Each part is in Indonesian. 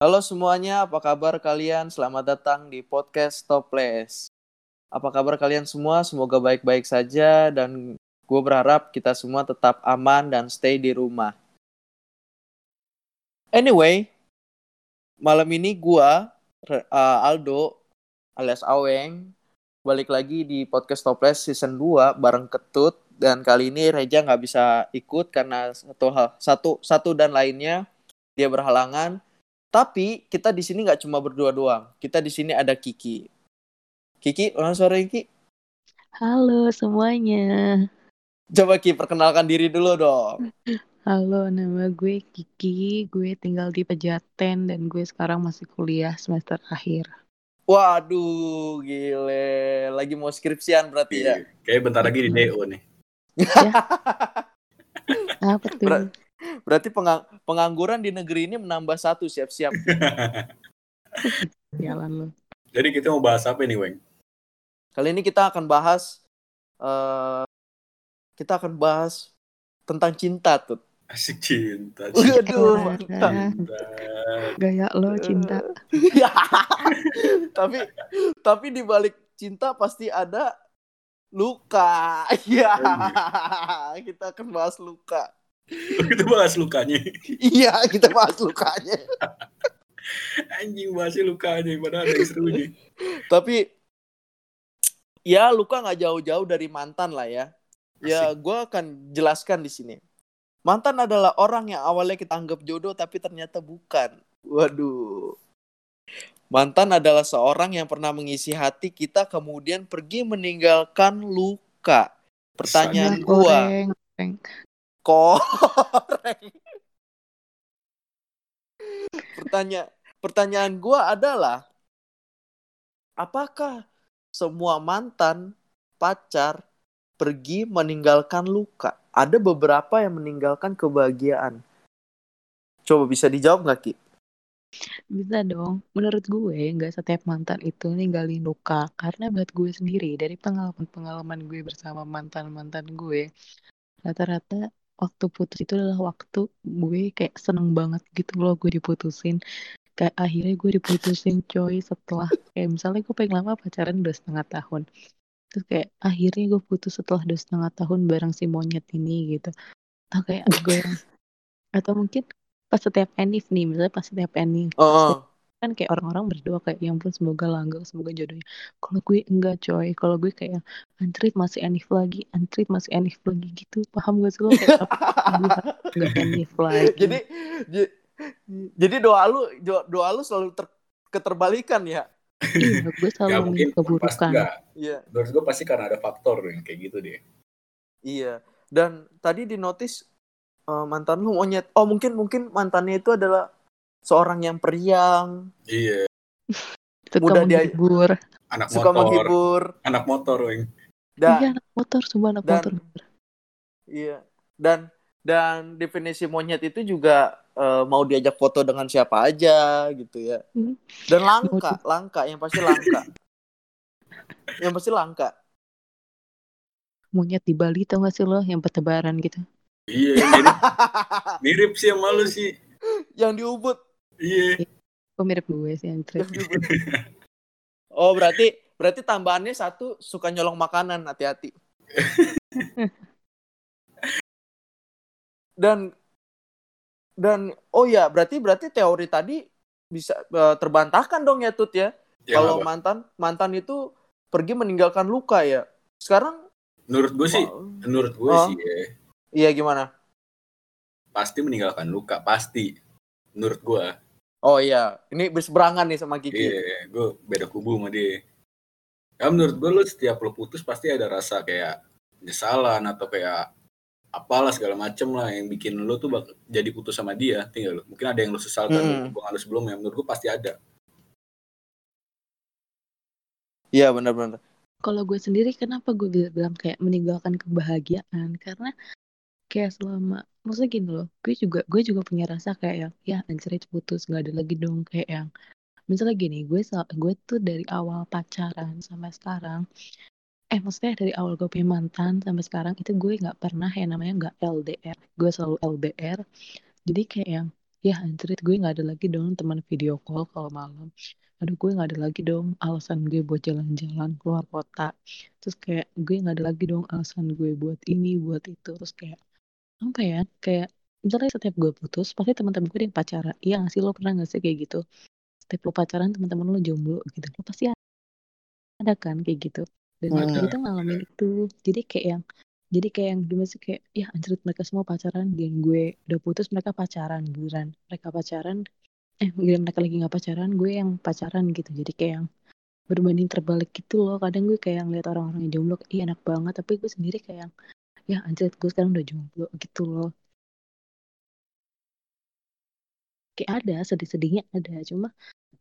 Halo semuanya, apa kabar kalian? Selamat datang di podcast Topless. Apa kabar kalian semua? Semoga baik-baik saja dan gue berharap kita semua tetap aman dan stay di rumah. Anyway, malam ini gue, uh, Aldo, alias Aweng, balik lagi di podcast Topless season 2 bareng Ketut dan kali ini Reja nggak bisa ikut karena satu hal satu satu dan lainnya dia berhalangan tapi kita di sini nggak cuma berdua doang. Kita di sini ada Kiki. Kiki, mana suara Kiki? Halo semuanya. Coba Kiki perkenalkan diri dulu dong. Halo, nama gue Kiki. Gue tinggal di Pejaten dan gue sekarang masih kuliah semester akhir. Waduh, gile. Lagi mau skripsian berarti ya? Iya, Kayak bentar lagi di DO nih. Ya. Apa tuh? Ber- berarti pengang- pengangguran di negeri ini menambah satu siap-siap. Jalan lo. Jadi kita mau bahas apa nih, Weng? Kali ini kita akan bahas eh kita akan bahas tentang cinta tuh. Asik cinta. Waduh, cinta. Gaya lo cinta. Ya. tapi tapi di balik cinta pasti ada luka. Ya. Kita akan bahas luka. Kita bahas lukanya. Iya, kita bahas lukanya. Anjing bahasnya lukanya, padahal ada yang serunya. Tapi ya luka nggak jauh-jauh dari mantan lah ya. Ya, gue akan jelaskan di sini. Mantan adalah orang yang awalnya kita anggap jodoh tapi ternyata bukan. Waduh. Mantan adalah seorang yang pernah mengisi hati kita kemudian pergi meninggalkan luka. Pertanyaan goreng. Koreng. Pertanyaan pertanyaan gua adalah apakah semua mantan pacar pergi meninggalkan luka? Ada beberapa yang meninggalkan kebahagiaan. Coba bisa dijawab nggak Ki? Bisa dong. Menurut gue, nggak setiap mantan itu ninggalin luka. Karena buat gue sendiri, dari pengalaman-pengalaman gue bersama mantan-mantan gue, rata-rata waktu putus itu adalah waktu gue kayak seneng banget gitu loh gue diputusin. Kayak akhirnya gue diputusin coy setelah kayak misalnya gue pengen lama pacaran udah setengah tahun. Terus kayak akhirnya gue putus setelah dua setengah tahun bareng si monyet ini gitu. Atau kayak gue atau mungkin pas setiap enif nih, misalnya pas setiap enif Oh, kan kayak orang-orang berdoa kayak yang pun semoga langgeng semoga jodohnya kalau gue enggak coy kalau gue kayak antrit masih enif lagi antrit masih enif lagi gitu paham gak sih lo kayak enggak enif lagi jadi j- jadi doa lu do- doa lu selalu ter- keterbalikan ya? iya gue selalu Ya mungkin keburukan. Iya. Menurut gue pasti karena ada faktor yang kayak gitu deh. Iya. Dan tadi di notice eh, mantan lu monyet. Oh mungkin mungkin mantannya itu adalah seorang yang periang, Iya, suka mudah dia- menghibur anak suka motor. menghibur, Anak motor, Weng. iya dan anak motor coba anak dan- motor iya dan dan definisi monyet itu juga eh, mau diajak foto dengan siapa aja gitu ya. Hmm. Dan langka, langka yang pasti langka. yang pasti langka. monyet di Bali tau gak sih lo yang bertebaran gitu Iya, mirip, mirip sih sama lu sih. yang di Ubud, Iya. kok mirip gue sih Ubud. Oh, berarti berarti tambahannya satu suka nyolong makanan, hati-hati. dan dan oh ya, berarti berarti teori tadi bisa eh, terbantahkan dong ya Tut ya. Ya, Kalau apa? mantan mantan itu pergi meninggalkan luka ya. Sekarang menurut gue sih, oh, menurut gue Oh. sih ya, iya gimana? pasti meninggalkan luka, pasti. Menurut gue. Oh iya, ini berseberangan nih sama Kiki. Iya, gue beda kubu sama dia. Ya menurut gue lu setiap lo putus pasti ada rasa kayak penyesalan atau kayak apalah segala macem lah yang bikin lo tuh bak- jadi putus sama dia, tinggal lo. Mungkin ada yang lo sesalkan Mm. hubungan lo sebelumnya. Menurut gue pasti ada. Iya benar-benar. kalau gue sendiri kenapa gue bilang kayak meninggalkan kebahagiaan karena kayak selama maksudnya gini loh gue juga gue juga punya rasa kayak yang ya anjir putus nggak ada lagi dong kayak yang misalnya gini gue gue tuh dari awal pacaran sampai sekarang eh maksudnya dari awal gue punya mantan sampai sekarang itu gue nggak pernah yang namanya nggak LDR gue selalu LDR jadi kayak yang ya anjrit gue nggak ada lagi dong teman video call kalau malam aduh gue nggak ada lagi dong alasan gue buat jalan-jalan keluar kota terus kayak gue nggak ada lagi dong alasan gue buat ini buat itu terus kayak apa ya kayak misalnya setiap gue putus pasti teman-teman gue ada yang pacaran. Iya nggak sih lo pernah nggak sih kayak gitu? Setiap lo pacaran teman-teman lo jomblo gitu lo pasti ada kan kayak gitu. Dan Hmm. gue tuh ngalamin itu. Jadi kayak yang jadi kayak yang gimana sih kayak ya anjir mereka semua pacaran dan gue udah putus mereka pacaran giliran mereka pacaran eh giliran mereka lagi nggak pacaran gue yang pacaran gitu. Jadi kayak yang berbanding terbalik gitu loh. Kadang gue kayak yang lihat orang-orang yang jomblo iya enak banget. Tapi gue sendiri kayak yang ya anjir gue sekarang udah jomblo gitu loh. Kayak ada sedih-sedihnya ada cuma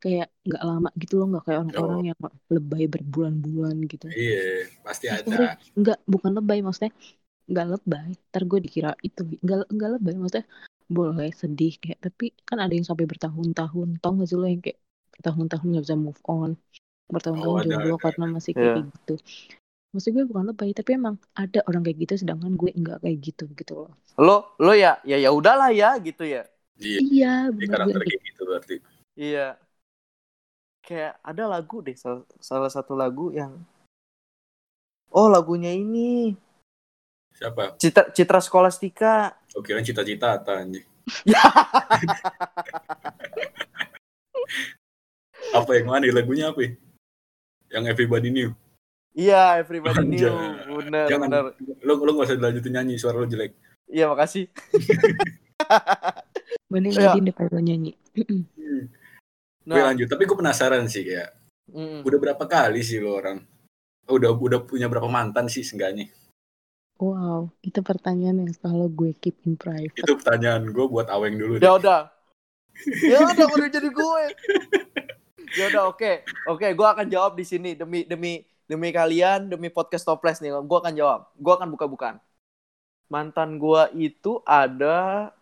kayak nggak lama gitu loh nggak kayak orang-orang yang lebay berbulan-bulan gitu. Iya, pasti Eh, ada. sorry, nggak bukan lebay maksudnya nggak lebay. Ntar gue dikira itu nggak nggak lebay maksudnya boleh sedih kayak tapi kan ada yang sampai bertahun-tahun tau gak sih lo yang kayak bertahun-tahun nggak bisa move on? Bertahun-tahun Oh, ada, jomblo ada, karena masih kayak Iya. gitu maksud gue bukan lebay tapi emang ada orang kayak gitu sedangkan gue nggak kayak gitu gitu loh Lo lo ya ya ya udahlah ya gitu ya. Iya, iya gue karakter kayak kayak gitu berarti. Iya. Kayak ada lagu deh salah, salah satu lagu yang Oh, lagunya ini Siapa? Citra Citra Skolastika. Oh, kirain cita-cita anjing. Apa yang mana lagunya apa? ya? Yang Everybody Knew. Iya, everybody knew. Anjay. Bener, Jangan bener. lo lo gak usah dilanjutin nyanyi suara lo jelek. Iya, makasih. mending Iya. lagi deh kalau nyanyi Gue Nah, lanjut, tapi gue penasaran sih kayak mm, udah berapa kali sih lo orang udah udah punya berapa mantan sih seenggaknya? wow itu pertanyaan yang selalu gue keep in private Itu pertanyaan gue buat Aweng dulu. ya deh. udah. Ya udah udah jadi gue. Ya udah oke. Oke, gue akan jawab di sini demi demi demi kalian, demi podcast toples nih. Gue akan jawab. Gue akan buka-bukaan. Mantan gue itu ada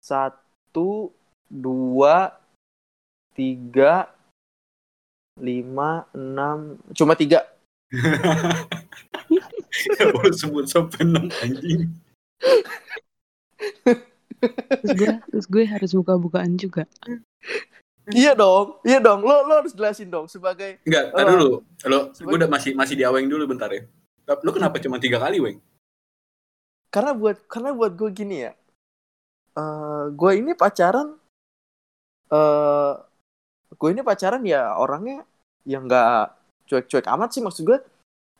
satu, dua, tiga, lima, enam, cuma tiga. Ya sebut sampai enam anjing. terus gue terus gue harus buka-bukaan juga Iya dong, iya dong. Lo lo harus jelasin dong sebagai Enggak, tar Oh. dulu. Lo Sebagai- gue udah masih masih di Aweng dulu bentar ya. Lo kenapa cuma tiga kali, Weng? karena buat karena buat gue gini ya. eh gue ini pacaran eh gue ini pacaran ya orangnya yang nggak cuek-cuek amat sih maksud gue.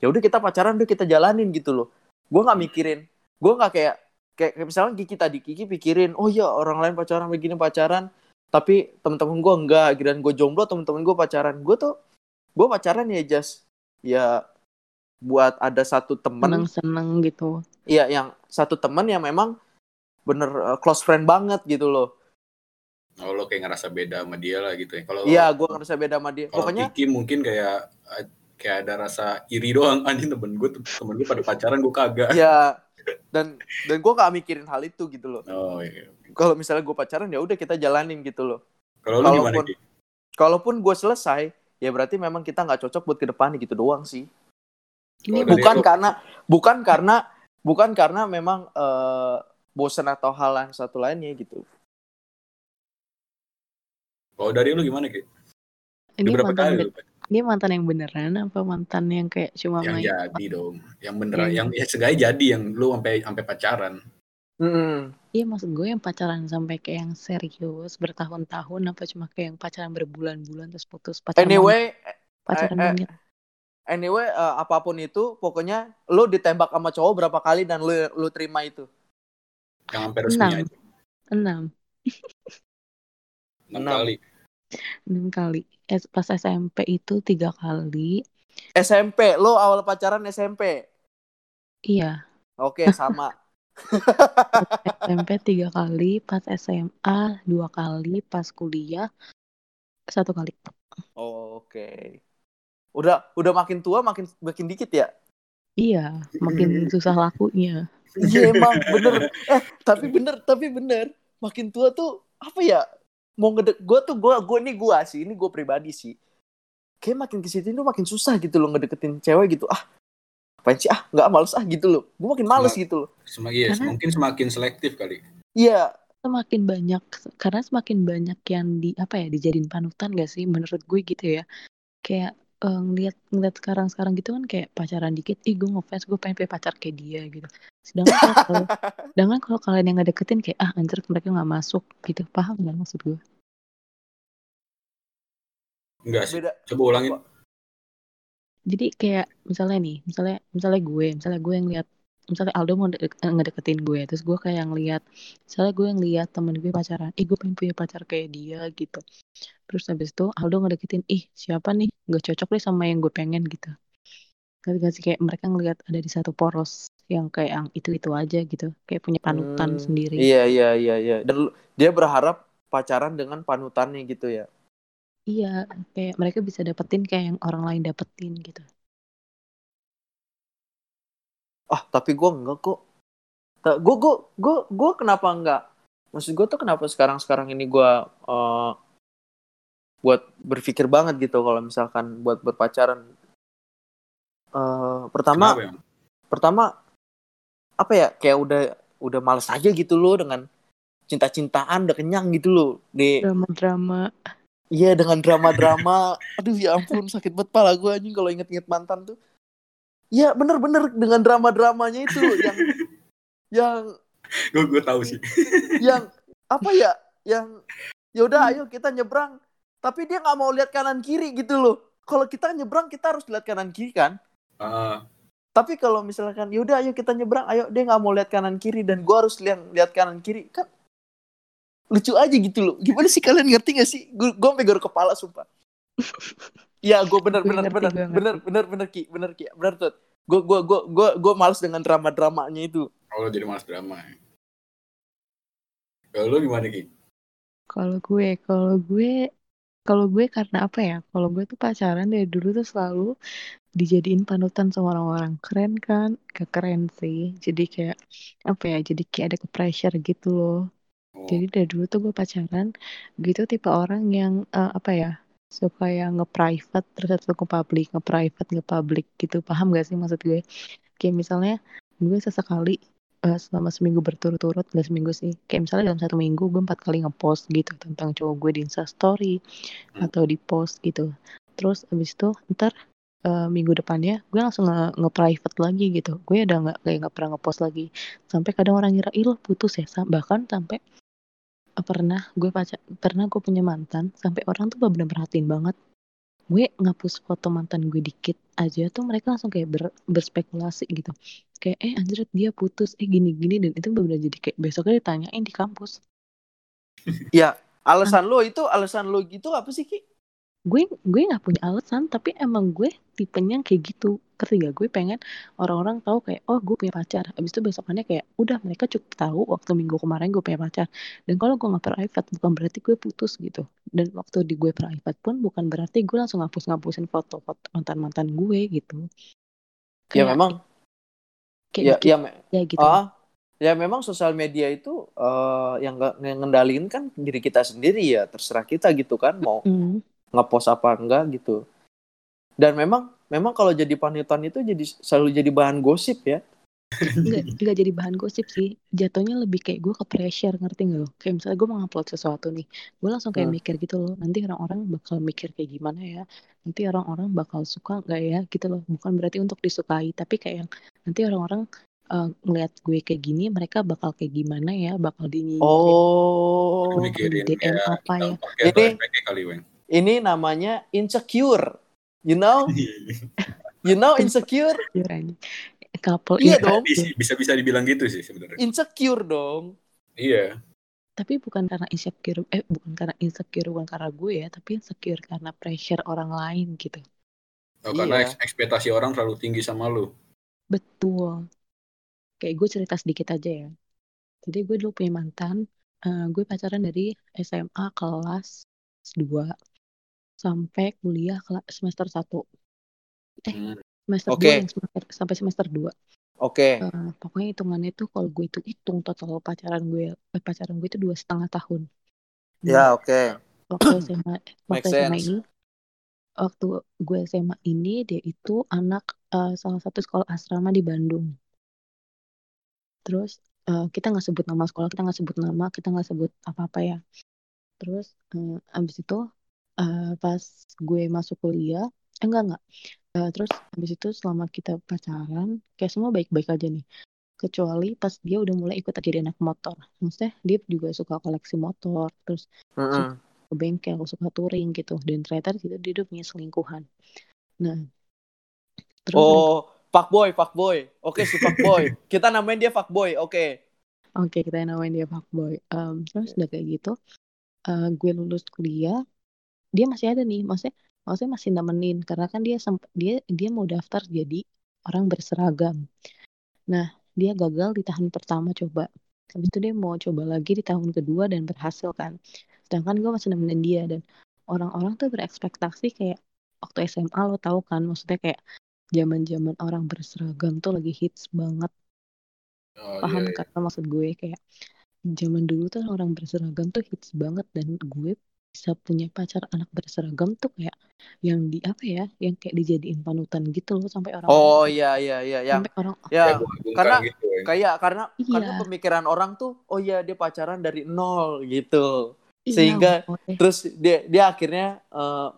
Ya udah kita pacaran udah kita jalanin gitu loh. Gue nggak mikirin. Gue nggak kayak kayak kayak misalnya Kiki tadi Kiki pikirin, oh ya orang lain pacaran begini pacaran, tapi temen-temen gue enggak, kirain gue jomblo temen-temen gue pacaran. Gue tuh gue pacaran ya just ya buat ada satu temen seneng-seneng gitu Iya, yang satu teman yang memang bener uh, close friend banget gitu loh. Oh, lo kayak ngerasa beda sama dia lah gitu ya. Kalau Iya, gue ngerasa beda sama dia. kalau Pokoknya, Kiki mungkin kayak kayak ada rasa iri doang anjing temen gue temen gue pada pacaran gue kagak. ya dan dan gue gak mikirin hal itu gitu loh. Oh iya. Kalau misalnya gue pacaran ya udah kita jalanin gitu loh. Kalau lo gimana Kalaupun- Ki? Kalaupun gue selesai, ya berarti memang kita nggak cocok buat ke depan gitu doang sih. ini Oh, Bukan lu- karena bukan karena bukan karena memang eh, bosen atau hal yang satu lainnya gitu. Kalau dari lu gimana Ki? ini Udah berapa kali lu? Ini mantan yang beneran apa mantan yang kayak cuma Yang main jadi dong. Yang beneran Yang- yang ya segala jadi yang lu sampai sampai pacaran. Hmm. iya maksud gue yang pacaran sampai kayak yang serius bertahun-tahun apa cuma kayak yang pacaran berbulan-bulan terus putus pacaran Anyway, pacaran eh, eh, anyway eh, apa pun itu, pokoknya lu ditembak sama cowok berapa kali dan lu lu terima itu. Yang sampai resmi Enam. aja. enam Enam Enam. kali. Enam kali pas SMP itu tiga kali SMP, lu awal pacaran SMP. iya Oke, sama. SMP tiga kali pas SMA dua kali pas kuliah satu kali Oh, Oke. Udah udah makin tua makin makin dikit ya? iya makin susah lakunya Iya emang bener. Eh tapi bener tapi bener. Makin tua tuh apa ya? Mau ngedek gue tuh gue gue ini gue sih ini gue pribadi sih. Kayak makin ke sini tuh makin susah gitu loh ngedeketin cewek gitu. Ah apain sih ah nggak males ah gitu loh. Gue makin males gitu loh. Semakin iya, Karena- mungkin semakin selektif kali. Iya semakin banyak karena semakin banyak yang di apa ya dijadiin panutan gak sih menurut gue gitu ya kayak uh, ngeliat ngeliat sekarang sekarang gitu kan kayak pacaran dikit ih gue ngefans gue pengen punya pacar kayak dia gitu sedangkan kalau sedangkan kalau kalian yang nggak deketin kayak ah anjir mereka nggak masuk gitu paham nggak maksud gue Enggak sih. Beda. Coba ulangin. jadi kayak misalnya nih misalnya misalnya gue misalnya gue yang lihat misalnya Aldo mau eh, ngedeketin gue terus gue kayak ngeliat misalnya gue yang lihat temen gue pacaran ih gue pengen punya pacar kayak dia gitu. Terus habis itu Aldo ngedeketin ih siapa nih? Gak cocok deh sama yang gue pengen gitu. Ngerti gak sih? Kayak mereka ngelihat ada di satu poros yang kayak yang itu itu aja gitu kayak punya panutan Hmm, sendiri. Iya iya iya iya. Dan dia berharap pacaran dengan panutannya gitu ya. iya kayak mereka bisa dapetin kayak yang orang lain dapetin gitu Ah tapi gue enggak kok. Gue gue gue gue kenapa enggak? Maksud gue tuh kenapa sekarang sekarang ini gue eh, buat berpikir banget gitu kalau misalkan buat berpacaran. Eh, pertama Kenapa ya? pertama apa ya kayak udah udah males aja gitu loh dengan cinta-cintaan udah kenyang gitu loh di drama-drama iya dengan drama-drama aduh ya ampun sakit banget pala gue anjing kalau inget-inget mantan tuh Iya bener-bener dengan drama-dramanya itu yang yang Gue gue tahu sih. yang apa ya? Yang ya udah ayo kita nyebrang. Tapi dia nggak mau lihat kanan kiri gitu loh. Kalau kita nyebrang kita harus lihat kanan kiri kan? Ah, tapi kalau misalkan yaudah ayo kita nyebrang. Ayo dia nggak mau lihat kanan kiri dan gua harus lihat lihat kanan kiri. Kan lucu aja gitu loh. Gimana sih kalian ngerti gak sih? Gue gue kepala sumpah ya gue bener bener bener ngerti. bener bener bener ki bener ki bener tuh gue gue gue gue gue males dengan drama dramanya itu kalau jadi malas drama. ya. Kalau lu gimana Ki? Kalau gue, kalau gue, kalau gue karena apa ya? Kalau gue tuh pacaran dari dulu tuh selalu dijadiin panutan sama orang-orang keren kan? Gak keren sih. Jadi kayak apa ya? Jadi kayak ada ke pressure gitu loh. Oh, Jadi dari dulu tuh gue pacaran, gitu tipe orang yang eh, apa ya? Suka yang nge-private terus satu ke public, nge-private, nge-public gitu. Paham gak sih maksud gue? Kayak misalnya gue sesekali eh, selama seminggu berturut-turut, gak seminggu sih. Kayak misalnya dalam satu minggu gue empat kali ngepost gitu tentang cowok gue di Instastory Hmm. atau di post gitu. Terus abis itu ntar eh, minggu depannya gue langsung nge- nge-private lagi gitu. Gue udah nggak kayak nggak pernah ngepost lagi. Sampai kadang orang ngira ih lo putus ya. Bahkan sampai pernah gue pacar pernah gue punya mantan sampai orang tuh bener-bener perhatiin banget. Gue ngapus foto mantan gue dikit aja tuh mereka langsung kayak ber- berspekulasi gitu. Kayak eh anjir dia putus eh gini gini dan itu bener-bener jadi kayak besoknya ditanyain di kampus. Ya alasan lo itu alasan lo gitu apa sih ki gue gue nggak punya alasan tapi emang gue tipenya kayak gitu. Ketiga gue pengen orang-orang tahu kayak oh gue punya pacar. Abis itu besokannya kayak udah mereka cukup tahu waktu minggu kemarin gue punya pacar. Dan kalau gue nggak private bukan berarti gue putus gitu. Dan waktu di gue private pun bukan berarti gue langsung ngapus ngapusin foto-foto mantan mantan gue gitu. Ya Kayak- memang. Kayak ya dikit ya ya gitu. Ah ya memang sosial media itu eh, yang ngendaliin kan diri kita sendiri ya terserah kita gitu kan mau Hmm. Ngepost apa enggak gitu. Dan memang memang kalau jadi panutan itu jadi selalu jadi bahan gosip ya. Nggak nggak jadi bahan gosip sih. Jatuhnya lebih kayak gue ke pressure ngerti nggak lo kayak misalnya gue mau ngupload sesuatu nih gue langsung kayak Hmm. mikir gitu loh nanti orang-orang bakal mikir kayak gimana ya? Nanti orang-orang bakal suka nggak ya? Gitu loh. Bukan berarti untuk disukai tapi kayak yang nanti orang-orang eh, ngeliat gue kayak gini mereka bakal kayak gimana ya? Bakal di oh. mikirin DM ya? apa ya efeknya kali Weng. Ini namanya insecure you know you know insecure couple Iya dong. bisa bisa bisa dibilang gitu sih sebenarnya. insecure dong Iya. tapi bukan karena insecure eh bukan karena insecure bukan karena gue ya tapi insecure karena pressure orang lain gitu Oh, karena Iya. eks- ekspektasi orang terlalu tinggi sama lu. Betul. Kayak gue cerita sedikit aja ya. Jadi gue dulu punya mantan. eh, gue pacaran dari SMA kelas 2 sampai kuliah semester 1. Eh, Hmm. semester Oke. 2 yang semester, sampai semester 2. oke Eh, pokoknya hitungannya tuh kalau gue itu hitung total pacaran gue eh, pacaran gue itu dua setengah tahun. Nah, ya oke waktu SMA waktu Make SMA sense. ini waktu gue SMA ini dia itu anak eh, salah satu sekolah asrama di Bandung terus uh, kita nggak sebut nama sekolah kita nggak sebut nama kita nggak sebut apa apa ya terus uh, abis itu uh, pas gue masuk kuliah eh, enggak enggak uh, terus abis itu selama kita pacaran kayak semua baik-baik aja nih kecuali pas dia udah mulai ikut jadi anak motor maksudnya dia juga suka koleksi motor terus Mm-mm. suka ke bengkel suka touring gitu dan ternyata di situ dia udah punya selingkuhan nah terus Oh, fuckboy, fuckboy. Oke, si fuckboy. Kita namain dia fuckboy. Oke. Oke, kita namain dia fuckboy. Um, terus udah kayak gitu, uh, gue lulus kuliah, dia masih ada nih, maksudnya, maksudnya masih nemenin karena kan dia dia dia mau daftar jadi orang berseragam. Nah, dia gagal di tahun pertama coba. Habis itu dia mau coba lagi di tahun kedua dan berhasil kan. Sedangkan gue masih nemenin dia dan orang-orang tuh berekspektasi kayak waktu SMA lo tahu kan, maksudnya kayak zaman-zaman orang berseragam tuh lagi hits banget Oh, paham iya, iya. kata maksud gue kayak zaman dulu tuh orang berseragam tuh hits banget dan gue bisa punya pacar anak berseragam tuh kayak yang di apa ya yang kayak dijadiin panutan gitu loh sampai orang Oh iya iya iya yang sampai orang ya karena gitu, Weng. kayak karena Iya. karena pemikiran orang tuh oh iya dia pacaran dari nol gitu. iya, Sehingga boleh. terus dia dia akhirnya eh,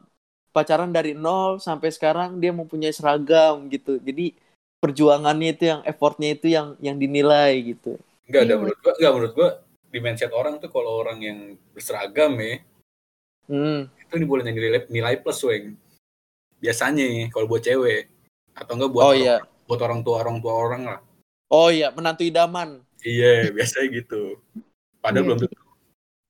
pacaran dari nol sampai sekarang dia mempunyai seragam gitu. Jadi perjuangannya itu yang effortnya itu yang yang dinilai gitu. Enggak ada Iya, menurut gua, enggak menurut gua di mindset orang tuh kalau orang yang berseragam ya, Hmm. itu nih boleh nilai nilai plus weng. Biasanya nih, kalau buat cewek atau enggak buat Oh orang, iya. buat orang tua orang tua orang lah. Oh iya, menantu idaman. Iya, biasanya gitu. Padahal Iya, belum jadi-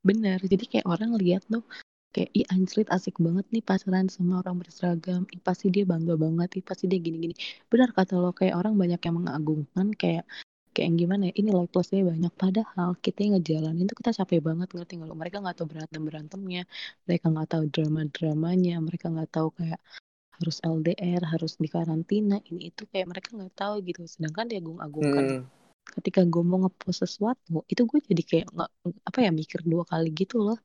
bener jadi kayak orang lihat tuh kayak ih anjrit asik banget nih pacaran sama orang berseragam ih pasti dia bangga banget ih pasti dia gini-gini benar kata lo kayak orang banyak yang mengagungkan kayak kayak yang gimana ya ini life plusnya banyak. Padahal kita yang ngejalanin tuh kita capek banget ngerti nggak mereka nggak tahu berantem berantemnya mereka nggak tahu drama dramanya mereka nggak tahu kayak harus LDR harus di karantina ini itu kayak mereka nggak tahu gitu. Sedangkan dia agung-agungkan Hmm. ketika gue mau ngepost sesuatu itu gue jadi kayak nggak apa ya mikir dua kali gitu loh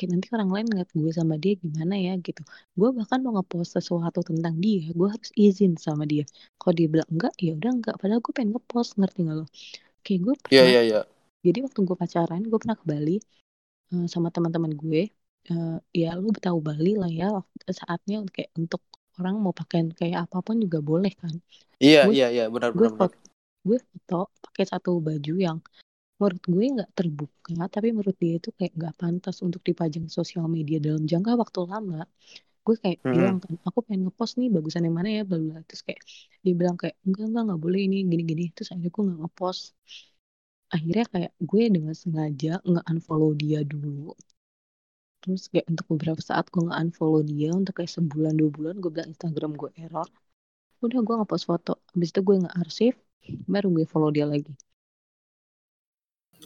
kayak nanti orang lain ngeliat gue sama dia gimana ya gitu. Gue bahkan mau ngepost sesuatu tentang dia gue harus izin sama dia. Kalau dia bilang enggak ya udah enggak. Padahal gue pengen ngepost ngerti nggak lo? Kayak gue Iya pernah iya iya. jadi waktu gue pacaran gue pernah ke Bali eh, sama teman-teman gue. Eh, ya lu tahu Bali lah ya saatnya kayak untuk orang mau pakaian kayak apa pun juga boleh kan. Iya iya iya. Benar gue benar gue foto pakai satu baju yang menurut gue nggak terbuka tapi menurut dia itu kayak nggak pantas untuk dipajang di sosial media dalam jangka waktu lama. Gue kayak Mhm. bilang kan aku pengen ngepost nih bagusan yang mana ya bla bla. Terus kayak dia bilang kayak enggak enggak nggak boleh ini gini gini terus akhirnya gue nggak ngepost. Akhirnya kayak gue dengan sengaja nge unfollow dia dulu. Terus kayak untuk beberapa saat gue nge unfollow dia untuk kayak sebulan dua bulan gue bilang Instagram gue error. Udah gue ngepost foto. Habis itu gue nge arsip baru gue follow dia lagi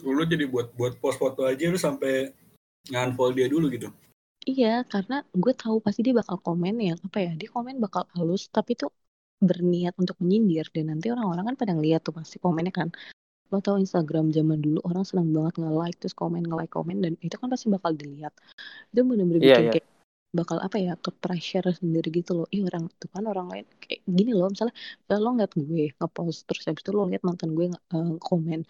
lu jadi buat buat post foto aja lu sampai nge-unfollow dia dulu gitu. Iya, karena gue tahu pasti dia bakal komen yang apa ya, dia komen bakal halus, tapi tuh berniat untuk menyindir dan nanti orang-orang kan pada ngeliat tuh pasti komennya kan. Lo tau Instagram zaman dulu orang senang banget nge-like terus komen nge-like komen dan itu kan pasti bakal dilihat. Itu bener-bener Iya, bikin iya. kayak bakal apa ya ke pressure sendiri gitu loh. Ih orang tuh kan orang lain kayak gini loh misalnya lo ngeliat gue nge-post terus habis itu lo liat mantan gue nge- eh, komen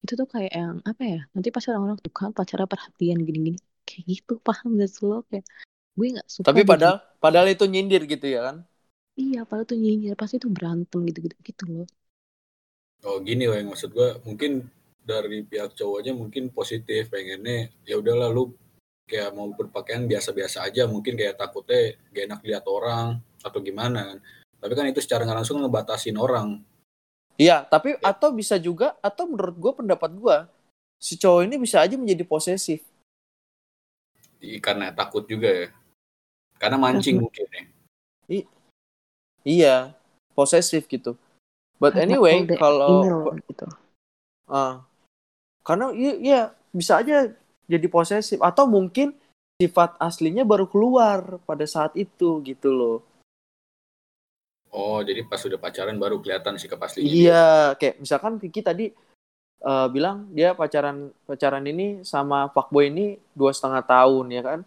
itu tuh kayak yang apa ya nanti pasti orang-orang tuh kan pacarnya perhatian gini-gini kayak gitu paham gak sih lo kayak gue nggak suka Tapi dia padahal padahal itu nyindir gitu ya kan. Iya, padahal tuh nyinyir pasti tuh berantem gitu-gitu gitu loh. Oh gini weng maksud gua mungkin dari pihak cowoknya mungkin positif pengennya ya udahlah lu kayak mau berpakaian biasa-biasa aja mungkin kayak takutnya gak enak lihat orang atau gimana kan. Tapi kan itu secara nggak langsung ngebatasin orang. Iya, tapi atau bisa juga atau menurut gue pendapat gue si cowok ini bisa aja menjadi posesif. I- karena takut juga ya. Karena mancing Karena- mungkin ya. Iya, posesif gitu. But anyway, kalau gitu. ah, karena iya, iya bisa aja jadi posesif atau mungkin sifat aslinya baru keluar pada saat itu gitu loh. Oh jadi pas udah pacaran baru kelihatan sikap aslinya. dia. Iya, kayak misalkan Kiki tadi eh, bilang dia pacaran pacaran ini sama fuckboy ini dua setengah tahun ya kan?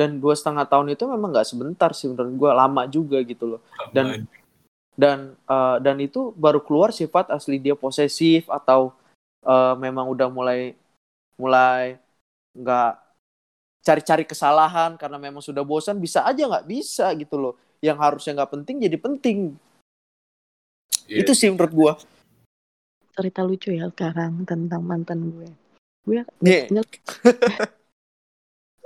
Dan dua setengah tahun itu memang nggak sebentar sih menurut gue lama juga gitu loh. Dan Aman. dan eh, dan itu baru keluar sifat asli dia posesif atau eh, memang udah mulai mulai nggak cari-cari kesalahan karena memang sudah bosan bisa aja nggak bisa gitu loh yang harusnya nggak penting jadi penting. Iya. itu sih menurut gua. Cerita lucu ya sekarang tentang mantan gue. Gue biasanya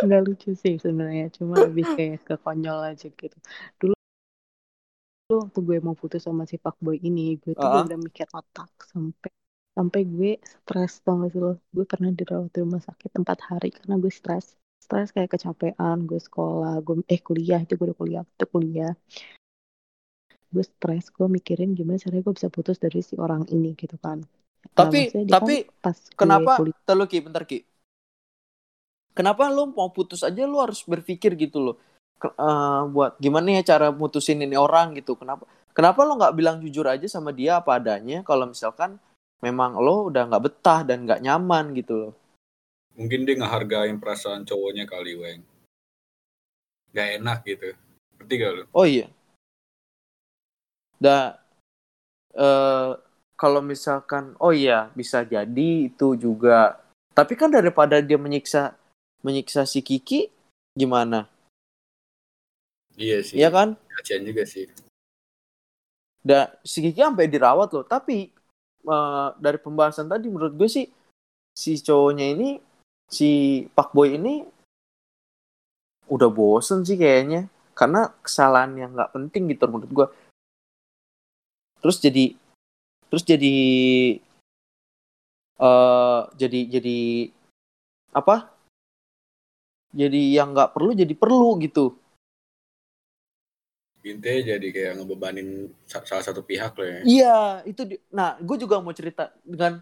nggak lucu sih sebenarnya cuma lebih kayak ke konyol aja gitu. Dulu dulu waktu gue mau putus sama si Pak Boy ini gue tuh Ah. udah mikir otak sampai sampai gue stres tau gak sih lo? Gue pernah dirawat di rumah sakit empat hari karena gue stres stres kayak kecapean gue sekolah gue eh kuliah itu gue udah kuliah itu kuliah gue stres gue mikirin gimana caranya gue bisa putus dari si orang ini gitu kan Nah, Tapi- maksudnya dia kan tapi pas kenapa kuliah Bentar lu Ki, bentar Ki. Kenapa lu mau putus aja lu harus berpikir gitu loh. Ke- eh, buat gimana ya cara mutusin ini orang gitu. Kenapa kenapa lo nggak bilang jujur aja sama dia apa adanya kalau misalkan memang lo udah nggak betah dan nggak nyaman gitu loh. Mungkin dia ngehargain perasaan cowoknya kali, Weng. Gak enak gitu. Ngerti gak lu? Oh iya. Da eh kalau misalkan oh iya bisa jadi itu juga. Tapi kan daripada dia menyiksa menyiksa si Kiki gimana? Iya sih. Iya kan? Kasian juga sih. Dan si Kiki sampai dirawat loh. Tapi eh, dari pembahasan tadi menurut gue sih si cowoknya ini si Pak Boy ini udah bosen sih kayaknya karena kesalahan yang nggak penting gitu menurut gue. Terus jadi terus jadi eh jadi jadi apa? Jadi yang nggak perlu jadi perlu gitu. Intinya jadi kayak ngebebanin sa- salah satu pihak lah ya. Iya, itu di- nah, gue juga mau cerita dengan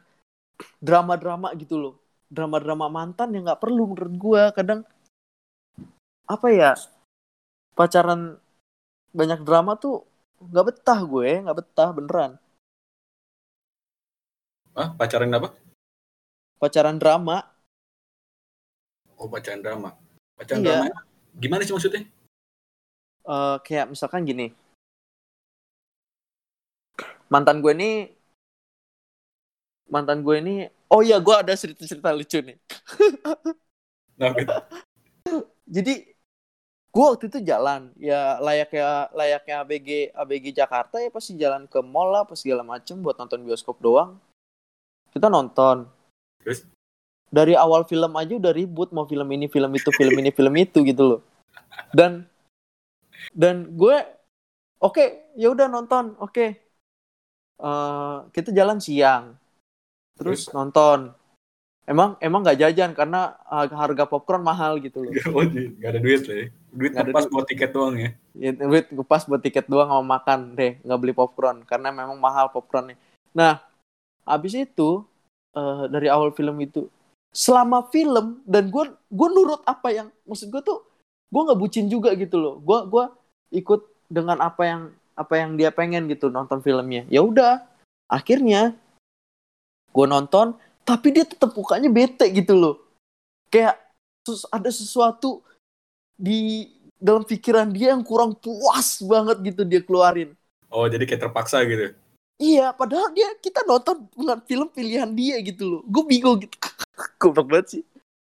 drama-drama gitu loh. Drama-drama mantan yang nggak perlu menurut gue. Kadang apa ya? Pacaran banyak drama tuh nggak betah gue, nggak betah beneran. Ah, pacaran apa? Pacaran drama, Oh, pacaran drama. Pacaran Iya. drama gimana sih maksudnya? eh, kayak misalkan gini. Mantan gue ini mantan gue ini oh iya gue ada cerita-cerita lucu nih. Nah, gitu. jadi gue waktu itu jalan ya layaknya layaknya ABG ABG Jakarta ya pasti jalan ke mall lah pas segala macem buat nonton bioskop doang kita nonton Terus? dari awal film aja udah ribut mau film ini film itu film ini film itu gitu loh dan dan gue oke ya udah nonton oke Eh, kita jalan siang terus nonton. Emang emang nggak jajan karena harga popcorn mahal gitu loh. Oh, di- nggak ada duit lah ya. Duit Nggak ada pas duit. buat tiket doang ya. ya duit pas buat tiket doang sama makan deh. Nggak beli popcorn karena memang mahal popcornnya. Nah abis itu eh, dari awal film itu selama film dan gue gue nurut apa yang maksud gue tuh gue nggak bucin juga gitu loh. Gue gua ikut dengan apa yang apa yang dia pengen gitu nonton filmnya. Ya udah akhirnya gue nonton tapi dia tetap mukanya bete gitu loh. Kayak ada sesuatu di dalam pikiran dia yang kurang puas banget gitu dia keluarin. Oh, jadi kayak terpaksa gitu. iya padahal dia kita nonton bukan film pilihan dia gitu loh. Gue bingung gitu. Goblok banget sih.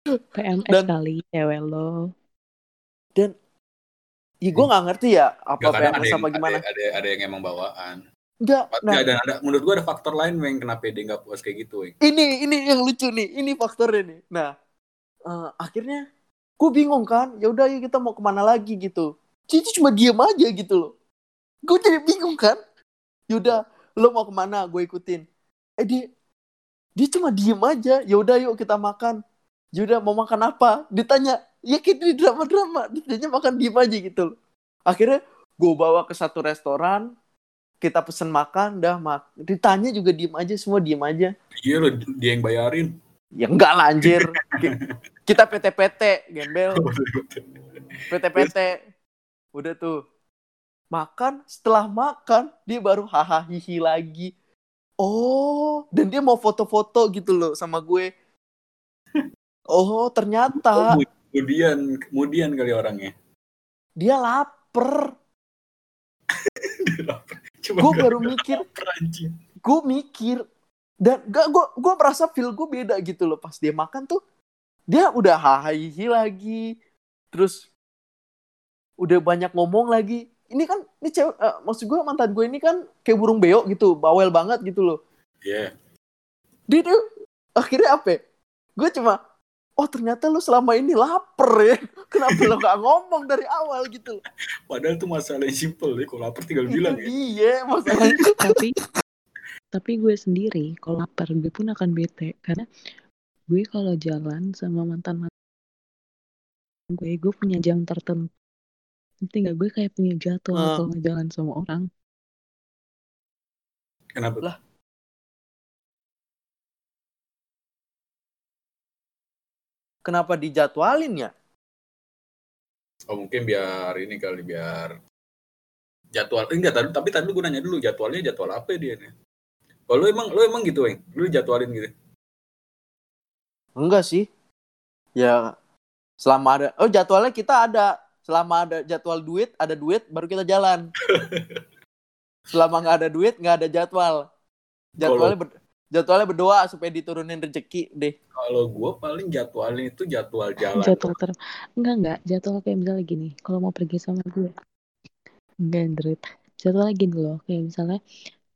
PMS Dan- kali cewek lo. Iya, gue nggak ngerti ya apa kadang PMS yang, apa gimana. Ada, ada, ada yang emang bawaan. Enggak. Nah, dan ada, menurut gua ada faktor lain Weng kenapa dia nggak puas kayak gitu Weng. ini ini yang lucu nih. Ini faktornya nih. Nah, eh, akhirnya gue bingung kan. Ya udah, yuk kita mau ke mana lagi gitu. Cici cuma diem aja gitu loh. Gue jadi bingung kan. Yaudah, lo mau ke mana? Gue ikutin. Eh dia, dia cuma diem aja. Ya udah, yuk kita makan. Yaudah, mau makan apa? Ditanya. Ya kayak di drama-drama. Ditanya makan diem aja gitu loh. Akhirnya gue bawa ke satu restoran. Kita pesen makan, dah mak. Ditanya juga diem aja, semua diem aja. Iya loh, dia yang bayarin. Ya enggak lah anjir. Ki- Kita PT-PT, gembel. PT-PT. Udah tuh. Makan, setelah makan, dia baru hahaha hihi lagi. Oh, dan dia mau foto-foto gitu loh sama gue. Oh, ternyata Oh, kemudian, kemudian kali orangnya. dia lapar. Gue baru mikir, gue mikir, dan gak gue gue merasa feel gue beda gitu loh pas dia makan tuh dia udah hahihi lagi terus udah banyak ngomong lagi ini kan ini cewek eh, maksud gue mantan gue ini kan kayak burung beo gitu bawel banget gitu loh Iya. dia tuh akhirnya apa ya? gue cuma oh ternyata lu selama ini lapar ya kenapa lo gak ngomong dari awal gitu Padahal tuh masalah yang simple ya. Kalau lapar tinggal bilang ya. iya masalahnya tapi tapi gue sendiri kalau lapar gue pun akan bete karena gue kalau jalan sama mantan mantan gue gue punya jam tertentu nanti nggak gue kayak punya jadwal Hmm. kalau jalan sama orang Kenapa? Lah. Kenapa dijadwalin ya Oh mungkin biar ini kali biar jadwal eh, enggak tapi tapi tadi gue nanya dulu jadwalnya jadwal apa ya dia nih? Kalau lu emang lu emang gitu, Weng? Lu jadwalin gitu. enggak sih ya selama ada oh jadwalnya kita ada selama ada jadwal duit ada duit baru kita jalan selama nggak ada duit nggak ada jadwal jadwalnya ber- jadwalnya berdoa supaya diturunin rezeki deh. Kalau gue paling jadwalin itu jadwal jalan. jadwal ter enggak enggak. Jadwal kayak misalnya gini kalau mau pergi sama gue enggak Android. Jadwal gini loh kayak misalnya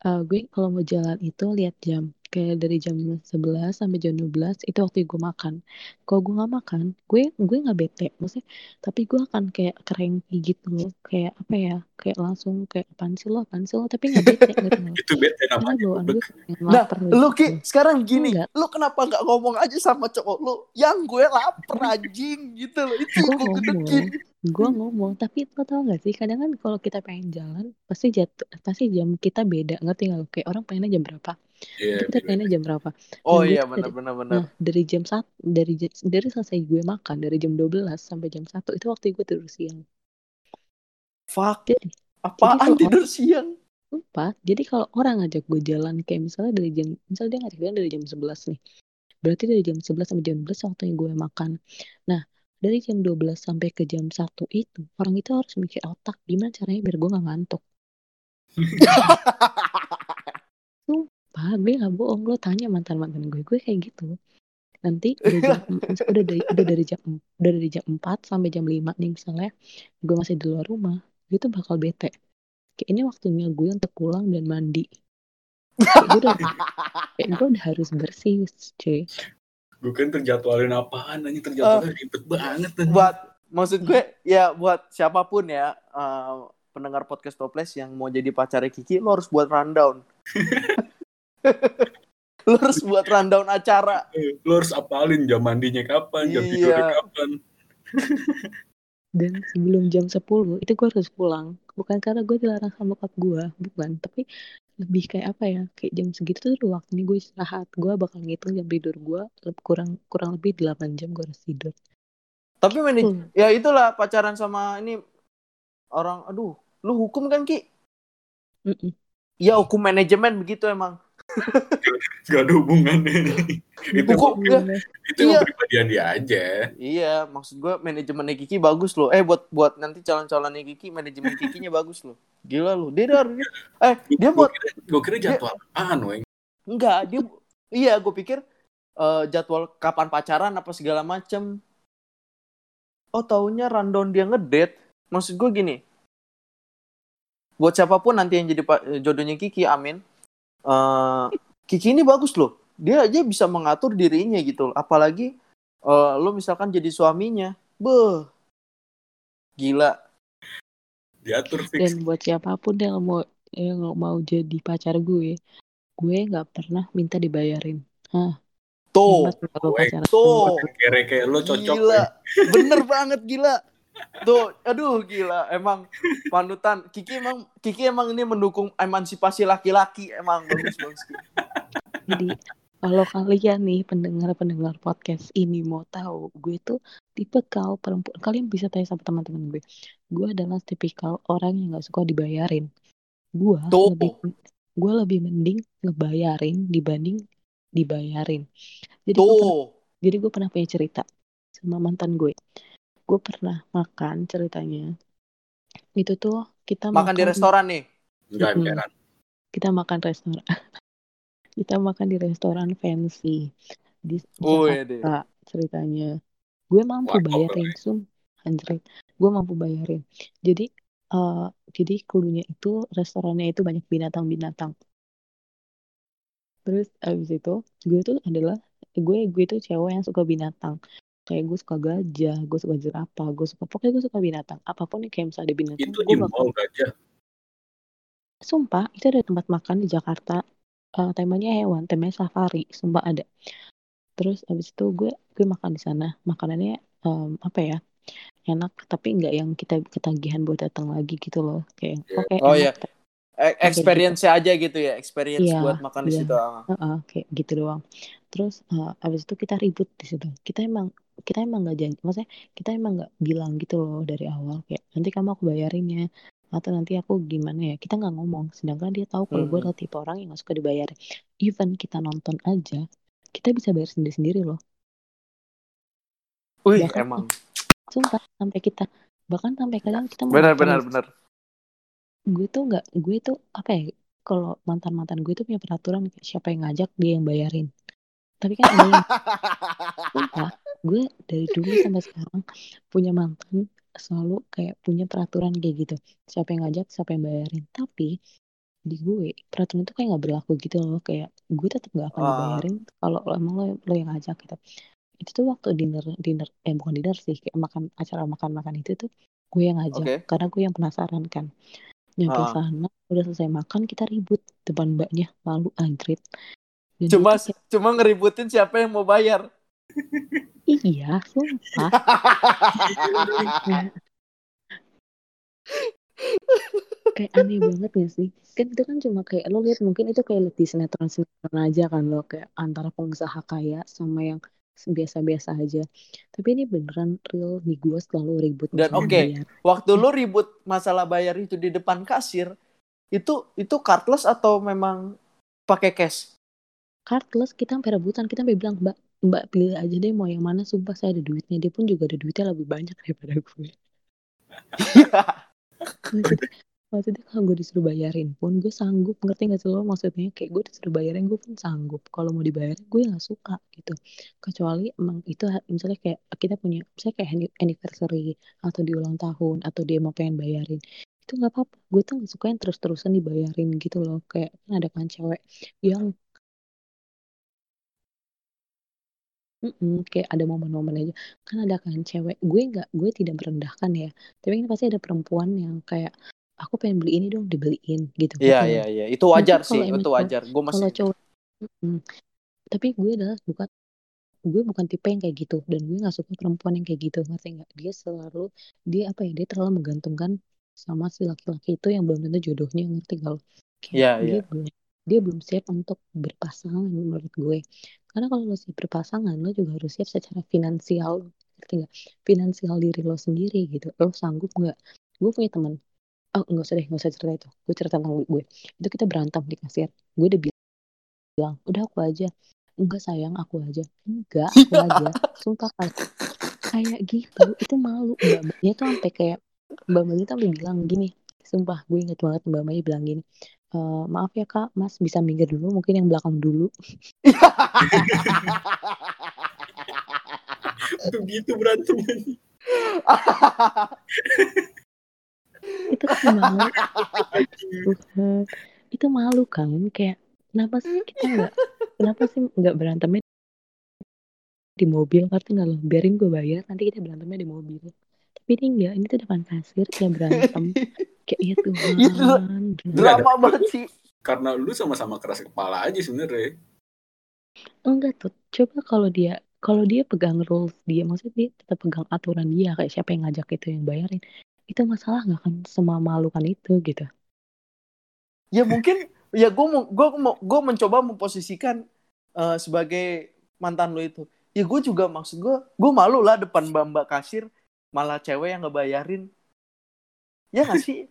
eh, gue kalau mau jalan itu lihat jam kayak dari jam 11 sampai jam 12 itu waktu gue makan. Kalau gue nggak makan gue gue nggak bete maksudnya tapi gue akan kayak cranky gitu loh. Kayak apa ya kayak langsung kayak apaan sih lo apaan sih lo? Tapi nggak bete gitu loh. Itu bete namanya. gue Nah, lu gitu. ki sekarang gini Enggak. lu kenapa nggak ngomong aja sama cowok lu? Yang gue lapar anjing gitu loh. Itu gue ngomong. gue ngomong. Tapi lo tau gak sih kadang kan kalau kita pengen jalan pasti jatuh pasti jam kita beda. Ngerti gak lo? Kayak orang pengennya jam berapa Iya, itu kita pengennya jam berapa? Oh iya benar dari- benar benar nah dari jam satu dari jam- dari selesai gue makan dari jam 12 sampai jam 1 itu waktu gue tidur siang. Fuck. Jadi apaan kalau tidur siang? Lupa. Jadi kalau orang ngajak gue jalan kayak misalnya dari jam misalnya dia ngajak jalan dari jam 11 nih. Berarti dari jam 11 sampai jam 12 waktunya gue makan. Nah dari jam 12 sampai ke jam 1 itu orang itu harus mikir otak gimana caranya biar gue gak ngantuk Pak, gue gak bohong. Lo tanya mantan-mantan gue, gue kayak gitu. Nanti udah jam, udah dari udah dari jam udah dari jam 4 sampai jam 5 nih misalnya gue masih di luar rumah, gue tuh bakal bete. Kayak ini waktunya gue untuk pulang dan mandi. Kayak gue udah, kayak gue udah harus bersih, cuy. Gue kan terjadwalin apaan anjing terjadwalin ribet banget anjing. buat maksud gue ya buat siapa pun ya eh, pendengar podcast toples yang mau jadi pacarnya Kiki lo harus buat rundown lo harus buat rundown acara Eh, Lu harus apalin jam mandinya kapan, jam Iya. tidurnya kapan. Dan sebelum jam 10 itu gue harus pulang. Bukan karena gue dilarang sama bokap gue, bukan. Tapi lebih kayak apa ya? Kayak jam segitu tuh udah waktunya gue istirahat. Gue bakal ngitung jam tidur gue kurang kurang lebih 8 jam gue harus tidur. tapi manaj Hmm. ya itulah pacaran sama ini orang aduh lu hukum kan Ki Mm-mm. ya hukum manajemen begitu emang Gak ada hubungannya. itu Hukum- Gimana? itu Iya. pribadian dia aja. iya maksud gue manajemennya Kiki bagus loh eh buat buat nanti calon-calonnya Kiki manajemen Kikinya bagus loh gila lu dia dari eh dia buat Gue kira jadwal apaan, Weng? Enggak, dia iya gue pikir eh, jadwal kapan pacaran apa segala macem. Oh taunya rundown dia ngedate. Maksud gue gini. Buat siapa pun nanti yang jadi pa- jodohnya Kiki, amin. Eh, Kiki ini bagus loh. Dia aja bisa mengatur dirinya gitu. Apalagi eh, lo misalkan jadi suaminya. Beh. Gila. Diatur fix. Dan buat siapa pun yang mau yang mau jadi pacar gue, gue nggak pernah minta dibayarin. Tuh. Weng. pacaran. Tuh. Kere kayak lo cocok. Gila, Weng. bener banget gila. Tuh, aduh gila, emang panutan. Kiki emang Kiki emang ini mendukung emansipasi laki-laki emang bagus bagus. Jadi kalau kalian nih pendengar-pendengar podcast ini mau tahu, gue tuh tipe kau perempuan. Kalian bisa tanya sama teman-teman gue. Gue adalah tipikal orang yang nggak suka dibayarin. Gue Tuh. lebih gue lebih mending ngebayarin dibanding dibayarin. Jadi gue pernah, Tuh, jadi gue pernah punya cerita sama mantan gue. Gue pernah makan ceritanya. Itu tuh kita makan di restoran nih. Enggak, emperan. kita makan restoran. Kita makan di restoran fancy. Di Oh, iya deh. Jakarta ceritanya. Gue mampu Wah, bayarin sum. Anjrit gue mampu bayarin. Jadi eh jadi klunya itu restorannya itu banyak binatang-binatang. Terus abis itu gue tuh adalah gue gue tuh cewek yang suka binatang kayak gue suka gajah gue suka jerapah gue suka pokoknya gue suka binatang apa pun nih kayak misalnya ada binatang Itu gue bakal mall gajah. sumpah itu ada tempat makan di Jakarta eh, temanya hewan temanya safari sumpah ada terus abis itu gue gue makan di sana makanannya em, apa ya enak tapi nggak yang kita ketagihan buat datang lagi gitu loh kayak Iya. oke Oh, iya. Tapi E- experience aja gitu ya, experience Iya, buat makan di iya. situ. ah. Heeh, kayak gitu doang. Terus eh, abis itu kita ribut di situ. Kita emang kita emang nggak janji, maksudnya kita emang nggak bilang gitu loh dari awal kayak nanti kamu aku bayarin ya atau nanti aku gimana ya. Kita nggak ngomong. Sedangkan dia tahu kalau gue Hmm. adalah tipe orang yang nggak suka dibayarin. Even kita nonton aja, kita bisa bayar sendiri-sendiri loh. Wih, Bahkan emang. sumpah sampai kita bahkan sampai kadang kita Benar, benar, benar. Gue tuh nggak gue tuh apa ya kalau mantan mantan gue tuh punya peraturan siapa yang ngajak dia yang bayarin. Tapi kan ada yang gue dari dulu sampai sekarang punya mantan selalu kayak punya peraturan kayak gitu. Siapa yang ngajak siapa yang bayarin. Tapi di gue peraturan itu kayak nggak berlaku gitu loh. Kayak gue tetap nggak akan dibayarin kalau emang lo, lo yang ngajak gitu. Itu tuh waktu dinner dinner eh bukan dinner sih kayak makan acara makan makan itu tuh gue yang ngajak karena gue yang penasaran kan nyampe Ah. sana udah selesai makan kita ribut depan mbaknya malu anjrit Dan Cuma kayak, cuma ngeributin siapa yang mau bayar. iya sumpah kayak, aneh banget ya sih kan itu kan cuma kayak lo lihat mungkin itu kayak liat di sinetron sinetron aja kan lo kayak antara pengusaha kaya sama yang biasa-biasa aja. Tapi ini beneran real nih gue selalu ribut Dan oke, bayar. waktu lu ribut masalah bayar itu di depan kasir, itu itu cardless atau memang pakai cash? cardless kita sampai rebutan kita sampai bilang mbak mbak pilih aja deh mau yang mana sumpah saya ada duitnya. Dia pun juga ada duitnya lebih banyak daripada gue maksudnya maksudnya kalau gue disuruh bayarin pun gue sanggup. Ngerti gak sih lo? Maksudnya kayak gue disuruh bayarin gue pun sanggup. Kalau mau dibayarin gue nggak suka gitu. Kecuali emang itu misalnya kayak kita punya misalnya kayak anni- anniversary atau di ulang tahun atau dia mau pengen bayarin itu nggak apa-apa. Gue tuh nggak suka yang terus-terusan dibayarin gitu loh. Kayak kan ada kan cewek yang Mm-mm, kayak ada momen-momen aja. Kan ada kan cewek gue nggak gue tidak merendahkan ya. Tapi ini pasti ada perempuan yang kayak aku pengen beli ini dong dibeliin gitu Iya, iya, iya. Itu wajar sih, kalau itu wajar. Gue kalau masih cowok Mm-mm. tapi gue adalah bukan gue bukan tipe yang kayak gitu dan gue nggak suka perempuan yang kayak gitu ngerti nggak dia selalu dia apa ya dia terlalu menggantungkan sama si laki-laki itu yang belum tentu jodohnya ngerti gak lo Iya, dia iya. belum dia belum siap untuk berpasangan menurut gue karena kalau lo siap berpasangan lo juga harus siap secara finansial ngerti nggak finansial diri lo sendiri gitu lo sanggup nggak gue punya teman oh nggak usah deh nggak usah cerita itu. Gue cerita tentang gue. Itu kita berantem di kasir. Gue udah bilang udah aku aja. Enggak sayang aku aja. Enggak aku aja. Sumpah kayak kayak gitu. Itu malu. Mbak mbaknya tuh sampai kayak mbak mbaknya tuh sampai bilang gini. Sumpah gue inget banget mbak mbaknya bilang gini "E, maaf ya kak. Mas bisa minggir dulu mungkin yang belakang dulu. Begitu berantemnya. itu kan malu. Tuhan. itu malu kan kayak kenapa sih kita nggak kenapa sih nggak berantemnya di mobil? Ngerti nggak lo? Biarin gue bayar nanti kita berantemnya di mobil. Tapi ini enggak ini tuh depan kasir ya berantem. Kayak ya Tuhan Drama banget sih. Karena lu sama-sama keras kepala aja sebenarnya. enggak tuh. Coba kalau dia kalau dia pegang rules dia maksudnya dia tetap pegang aturan dia kayak siapa yang ngajak itu yang bayarin itu masalah nggak kan semamalukan itu gitu Ya mungkin ya gue mau gue mau gue mencoba memposisikan eh, sebagai mantan lo itu. Ya gue juga maksud gue gue malu lah depan mbak mbak kasir malah cewek yang ngebayarin. Ya gak sih?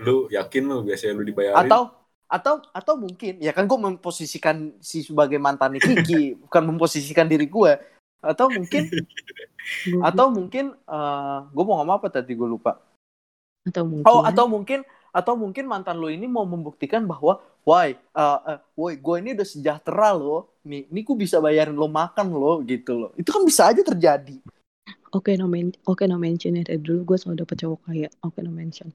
Lu yakin lu biasanya lu dibayarin? Atau atau atau mungkin ya kan gue memposisikan si sebagai mantan Kiki bukan memposisikan diri gue atau mungkin atau mungkin eh gue mau ngomong apa tadi? Gue lupa. Atau mungkin. Oh atau mungkin atau mungkin mantan lo ini mau membuktikan bahwa why uh, uh, woi gue ini udah sejahtera loh. Nih ini gue bisa bayarin lo makan lo gitu loh. Itu kan bisa aja terjadi. Oke no men oke no mention ya dari dulu gue selalu dapet cowok kaya oke no mention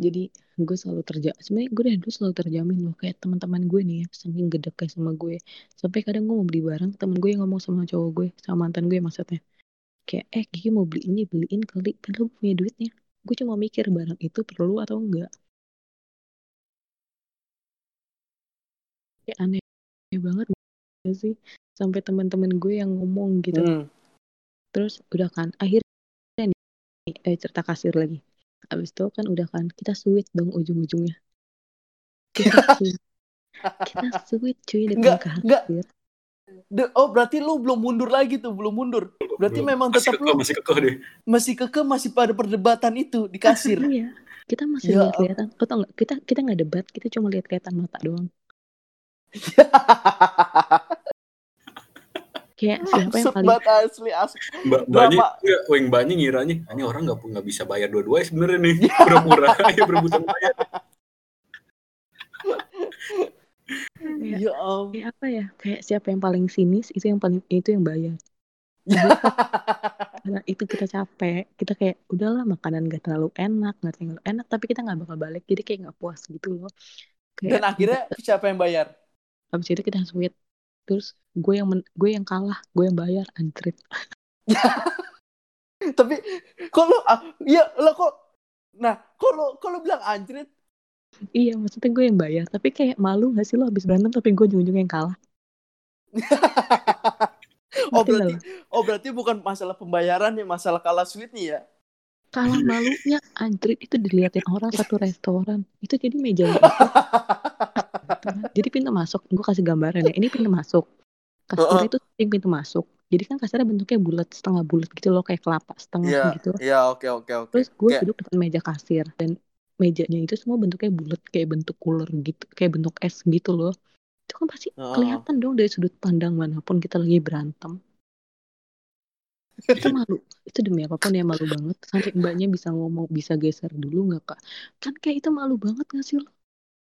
jadi gue selalu terja sebenarnya gue dari dulu selalu terjamin loh kayak teman-teman gue nih ya saking gedeknya sama gue sampai kadang gue mau beli barang temen gue yang ngomong sama cowok gue sama mantan gue maksudnya. Kayak eh Kiki mau beli ini beliin kali padahal gue punya duitnya. Gue cuma mikir barang itu perlu atau enggak? Kayak aneh banget gak sih? Sampai teman-teman gue yang ngomong gitu. Hmm. terus udah kan akhirnya nih eh, cerita kasir lagi abis itu kan udah kan kita sweet dong ujung-ujungnya. Kita sweet. Kita sweet cuy Enggak, depan enggak. kasir De- oh berarti lu belum mundur lagi tuh belum mundur. Berarti Belum. memang masih tetap kekeh, lu masih kekeh deh. masih keke masih pada perdebatan itu di kasir. Iya kita masih Ya lihat kelihatan. Oh tau nggak? Kita kita nggak debat kita cuma lihat kelihatan mata doang kayak siapa yang paling banget asli asli Mbak mbaknya enggak, weng mbaknya ngiranya "Ah, ini orang nggak nggak bisa bayar dua-duanya sebenarnya nih pura-pura aja berebutan bayar. kayak, ya ampun. kayak apa ya kayak siapa yang paling sinis itu yang paling itu yang bayar. Karena itu kita capek kita kayak udahlah makanan gak terlalu enak nggak terlalu enak tapi kita nggak bakal balik jadi kayak nggak puas gitu loh. Kayak dan akhirnya siapa yang bayar? Habis itu kita sweet terus gue yang men- gue yang kalah gue yang bayar antrit tapi lu ah, iya lo kok nah kok lu bilang anjrit? Iya maksudnya gue yang bayar tapi kayak malu gak sih lo habis berantem tapi gue ujung-ujung yang kalah? Oh berarti oh berarti bukan masalah pembayaran ya masalah kalah sweet nih ya? Kalah malunya antrit itu diliatin orang satu restoran. Itu jadi kan. jadi pintu masuk gue kasih gambaran ya ini pintu masuk. Kasirnya itu samping pintu masuk. Jadi kan kasirnya bentuknya bulat setengah bulat gitu loh kayak kelapa setengah Iya, gitu. iya oke oke oke. terus gue Kayak- duduk depan meja kasir dan mejanya itu semua bentuknya bulat kayak bentuk cooler gitu kayak bentuk es gitu loh. Itu kan pasti Heeh. kelihatan dong dari sudut pandang mana pun kita lagi berantem. Kita malu itu demi apa pun ya malu banget. Sampai mbaknya bisa ngomong bisa geser dulu nggak kak? Kan kayak itu malu banget gak sih lo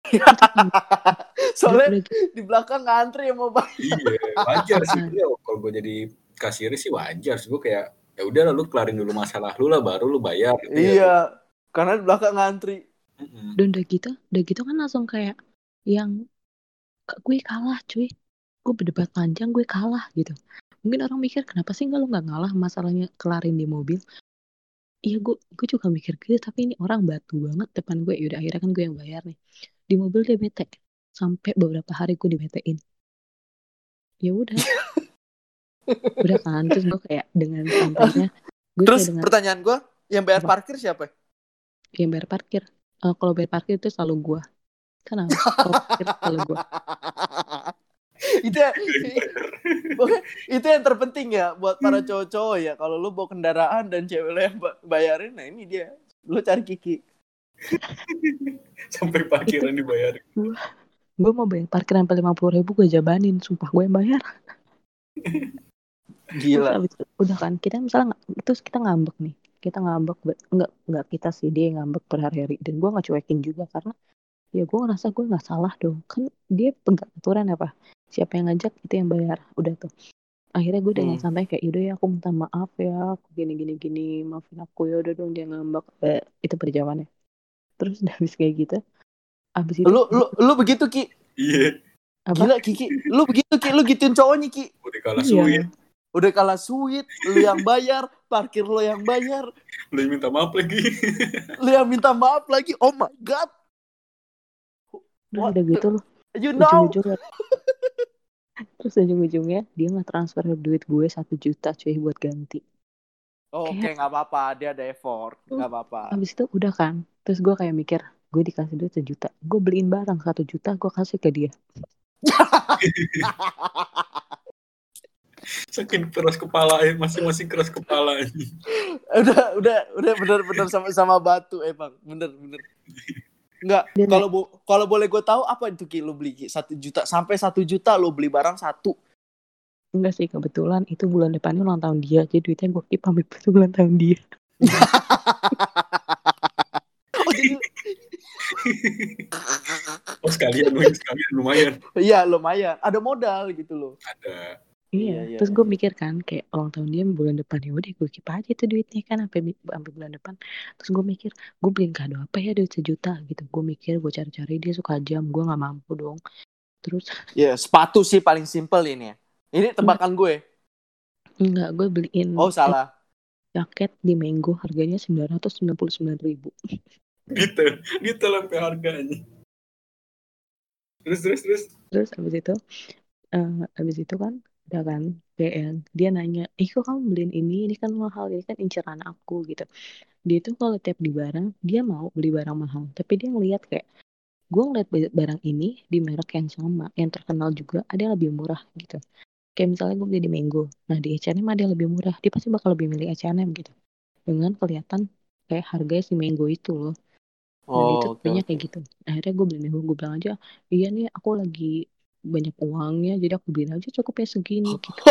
Soalnya di belakang ngantri yang mau bayar. Iya, wajar sih. Ya, kalau gue jadi kasir sih wajar sih. Gue kayak ya udah lu kelarin dulu masalah lu lah baru lu bayar. gitu ya. Iya, karena di belakang ngantri. Dan udah gitu udah gitu kan langsung kayak yang "Kak, gue kalah cuy gue berdebat panjang gue kalah gitu mungkin orang mikir kenapa sih nggak lo nggak ngalah masalahnya kelarin di mobil iya gue gue juga mikir gitu tapi ini orang batu banget depan gue yaudah akhirnya kan gue yang bayar nih di mobil dia bete sampai beberapa hari gue dibetein ya udah udah kan terus gue kayak dengan santainya gue Terus dengan pertanyaan gue, yang bayar Apa? parkir siapa? yang bayar parkir Eh, kalau bayar parkir itu selalu gue kenapa kalau parkir selalu gue itu ya- itu yang terpenting ya buat para cowok-cowok ya. Kalau lu bawa kendaraan dan cewek lu yang ba- bayarin, nah ini dia. Lu cari Kiki. Sampai parkiran dibayar. gue mau bayar parkir sampai lima puluh ribu gue jabanin sumpah gue yang bayar. Gila. itu, udah kan kita misalnya terus kita ngambek nih. Kita ngambek nggak nggak kita sih dia ngambek berhari-hari dan gue nggak cuekin juga karena ya gue ngerasa gue nggak salah dong. Kan dia pegang aturan apa siapa yang ngajak itu yang bayar. Udah tuh. Akhirnya gue dengan Hmm. santai kayak yaudah ya aku minta maaf ya aku gini gini gini maafin aku ya udah dong dia ngambek. Eh, itu perjawabannya terus udah habis kayak gitu abis itu Lu lu lu begitu Ki. Iya. apa Gila Kiki. Lu begitu Ki, lu gituin cowoknya Ki. Udah kalah Iya. sulit. Udah kalah sweet, lu yang bayar, parkir lu yang bayar, Lu yang minta maaf lagi. lu yang minta maaf lagi. Oh my god. What udah gitu loh You know. ujung-ujungnya terus ujung-ujungnya dia nggak transfer duit gue satu juta cuy buat ganti Oh, Oke, Kayak- nggak apa-apa. Dia ada effort. Nggak apa-apa. habis itu udah kan terus gue kayak mikir gue dikasih duit sejuta gue beliin barang satu juta gue kasih ke dia Saking keras kepala ya, masing-masing keras kepala. udah, udah, udah bener-bener sama-sama batu emang. Bener-bener. Enggak, Dia kalau bo- kalau boleh gue tahu apa itu Ki lu beli? Satu juta sampai satu juta lu beli barang satu. enggak sih kebetulan itu bulan depannya ulang tahun dia jadi duitnya gue keep pamit itu bulan tahun dia Oh jadi Oh sekalian, weng, sekalian lumayan. Iya lumayan, ada modal gitu loh. Ada. Iya, Iya, iya, terus gue mikir kan kayak ulang tahun dia bulan depan ya udah gue keep aja tuh duitnya kan sampai sampai bulan depan. Terus gue mikir gue beliin kado apa ya duit sejuta gitu. Gue mikir gue cari-cari dia suka jam, gue nggak mampu dong. Terus Ya sepatu sih paling simpel ini ya. Ini tebakan gue. enggak gue beliin Oh salah. jaket di Mango harganya sembilan ratus sembilan puluh sembilan ribu. Gitu, gitu sampai harganya. Terus, terus, terus. Terus abis itu, eh abis itu kan udah kan yang dia nanya, ih kok kamu beliin ini, ini kan mahal, ini kan inceran aku gitu. Dia tuh kalau tiap di barang, dia mau beli barang mahal, tapi dia ngeliat kayak gue ngeliat ba- barang ini di merek yang sama, yang terkenal juga, ada yang lebih murah gitu. Kayak misalnya gue beli di Mango, nah di H&M ada yang lebih murah, dia pasti bakal lebih milih H&M gitu. Dengan kelihatan kayak harganya si Mango itu loh. Dan itu Oh, tadinya oke. kayak gitu. Akhirnya gue beli Mango, gue bilang aja, iya nih aku lagi banyak uangnya, jadi aku beliin aja cukup ya segini gitu.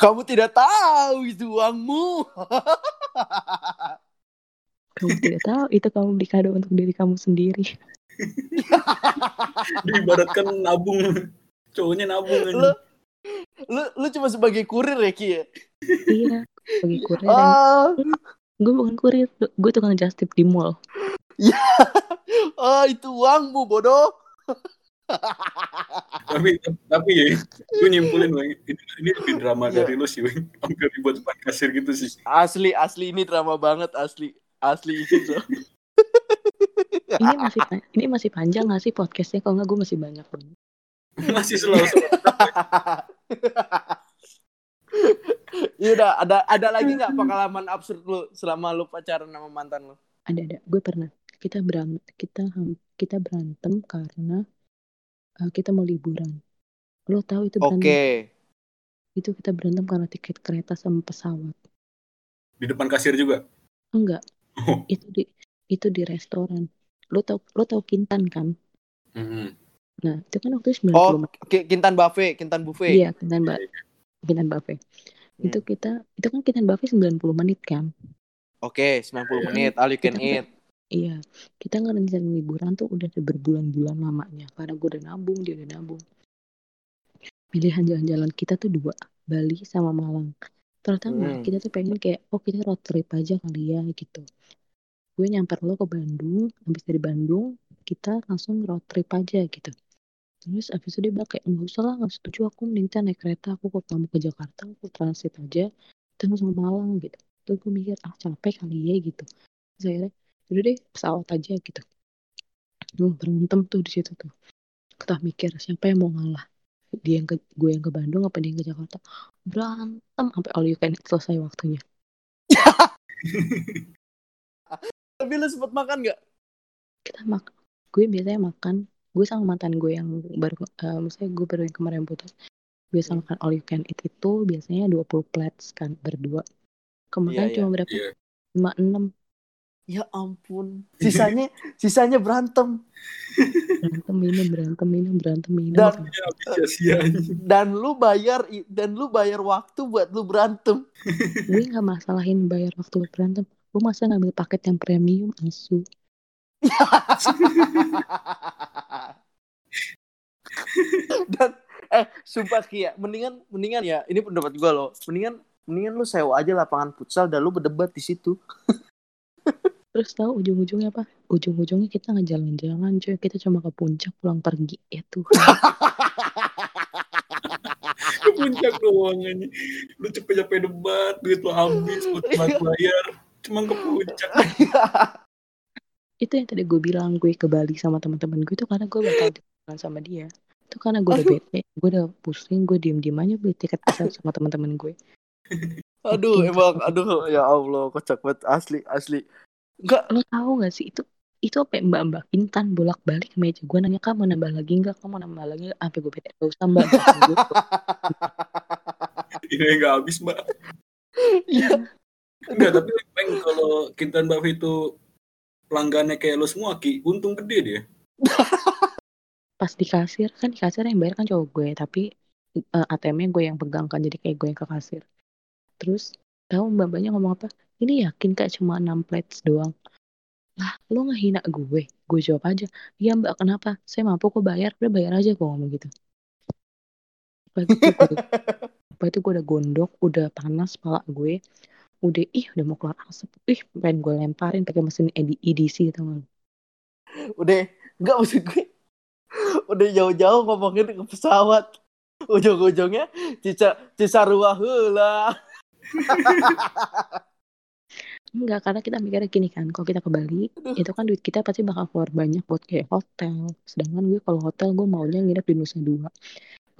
Kamu tidak tahu itu uangmu. Kamu tidak tahu itu kamu beli kado untuk diri kamu sendiri. Diibaratkan nabung. Cowoknya nabung lu, aja. lu, lu cuma sebagai kurir ya Ki ya? iya, bagi kurir. Ah, gue bukan kurir, gue tukang just tip di mall. ah, itu uangmu bodoh. tapi tapi ya gue nyimpulin Weng, ini, ini lebih drama Iya. dari lu sih Weng. hampir dibuat depan kasir gitu sih Asli, asli ini drama banget asli. Asli itu tuh. Ini masih ini masih panjang gak sih podcastnya? Kalau nggak gue masih banyak banget. masih selalu Iya udah, ada ada lagi nggak pengalaman absurd lu selama lu pacaran sama mantan lu? Ada ada, gue pernah. Kita berantem, kita kita berantem karena uh, kita mau liburan. Lo tahu itu Oke. berantem? Itu kita berantem karena tiket kereta sama pesawat. di depan kasir juga Enggak, oh. itu di itu di restoran. Lo tau lo tau Kintan kan? Mhm. Nah itu kan waktu itu 90 Oh, Kintan buffet, Kintan buffet. Iya Kintan ba Kintan buffet. Hmm. Itu kita itu kan Kintan buffet 90 menit kan? Oke, 90 menit, all you can Kita eat. Iya, kita ngerencanain liburan tuh udah berbulan-bulan lamanya. Karena gue udah nabung, dia udah nabung. Pilihan jalan-jalan kita tuh dua, Bali sama Malang. Pertama, Hmm. kita tuh pengen kayak, oh kita road trip aja kali ya gitu. Gue nyamper lo ke Bandung, habis dari Bandung, kita langsung road trip aja gitu. Terus abis itu dia bilang kayak, nggak usah lah, nggak setuju aku mending kita naik kereta, aku kok kamu ke Jakarta, aku transit aja, terus sama Malang gitu. Terus gue mikir, ah capek kali ya gitu. Terus akhirnya, udah deh pesawat aja gitu. Lu berantem tuh di situ tuh. Kita mikir siapa yang mau ngalah. Dia yang ke gue yang ke Bandung apa dia yang ke Jakarta. Berantem sampai all you can eat selesai waktunya. Tapi lu sempet makan nggak? Kita mak gue biasanya makan gue sama mantan gue yang baru eh maksudnya gue baru yang kemarin putus biasa makan all you can eat itu biasanya 20 plates kan berdua kemarin Iya, cuma berapa Iya. lima enam Ya ampun. Sisanya sisanya berantem. berantem minum berantem minum berantem minum Dan- Ya, sia-sianya. Dan lu bayar dan lu bayar waktu buat lu berantem. gue nggak masalahin bayar waktu buat berantem gue masa ngambil paket yang premium asu dan eh sumpah Kia, mendingan mendingan ya, ini pendapat gua loh. Mendingan mendingan lu sewa aja lapangan futsal dan lu berdebat di situ. terus tahu ujung-ujungnya apa ujung-ujungnya kita nggak jalan-jalan cuy kita cuma ke puncak pulang pergi ya tuh Ke puncak doang ini. Lu capek-capek debat, duit lu habis buat bayar. Cuma ke puncak. Itu yang tadi gue bilang gue ke Bali sama teman-teman gue itu karena gue bakal jalan sama dia. Itu karena gue udah Aduh. bete gue udah pusing gue diem diem aja beli tiket pesawat sama teman-teman gue. Aduh, Oke, emang aduh ya Allah, kocak banget asli asli. Enggak, lo tahu gak sih itu itu apa ya, mbak mbak Intan bolak balik meja gue nanya kamu nambah lagi nggak? Kamu nambah lagi sampai gue bete gak usah mbak Ini nggak habis, Mbak. ya, Enggak, tapi kalau Kintan Buffet itu pelanggannya kayak lu semua, Ki, untung gede dia. pas di kasir kan di kasir yang bayar kan cowok gue tapi eh, ATM-nya gue yang pegang kan jadi kayak gue yang ke kasir. Terus tahu mbak mbaknya ngomong apa? Ini yakin kak cuma 6 plates doang. Lah lo ngehina gue? Gue jawab aja iya mbak kenapa? Saya mampu kok bayar. Udah bayar aja kok ngomong gitu. Lepas itu gue, itu gue udah gondok udah panas kepala gue udah ih udah mau keluar asap ih pengen gue lemparin pakai mesin ED- EDC gak lu? Udah, enggak maksud gue. Udah jauh-jauh ngomongin ke pesawat. Ujung-ujungnya cica cisarua heula. Enggak, karena kita mikirnya gini kan, kalau kita ke Bali, itu kan duit kita pasti bakal keluar banyak buat kayak hotel. Sedangkan gue kalau hotel, gue maunya nginep di Nusa Dua.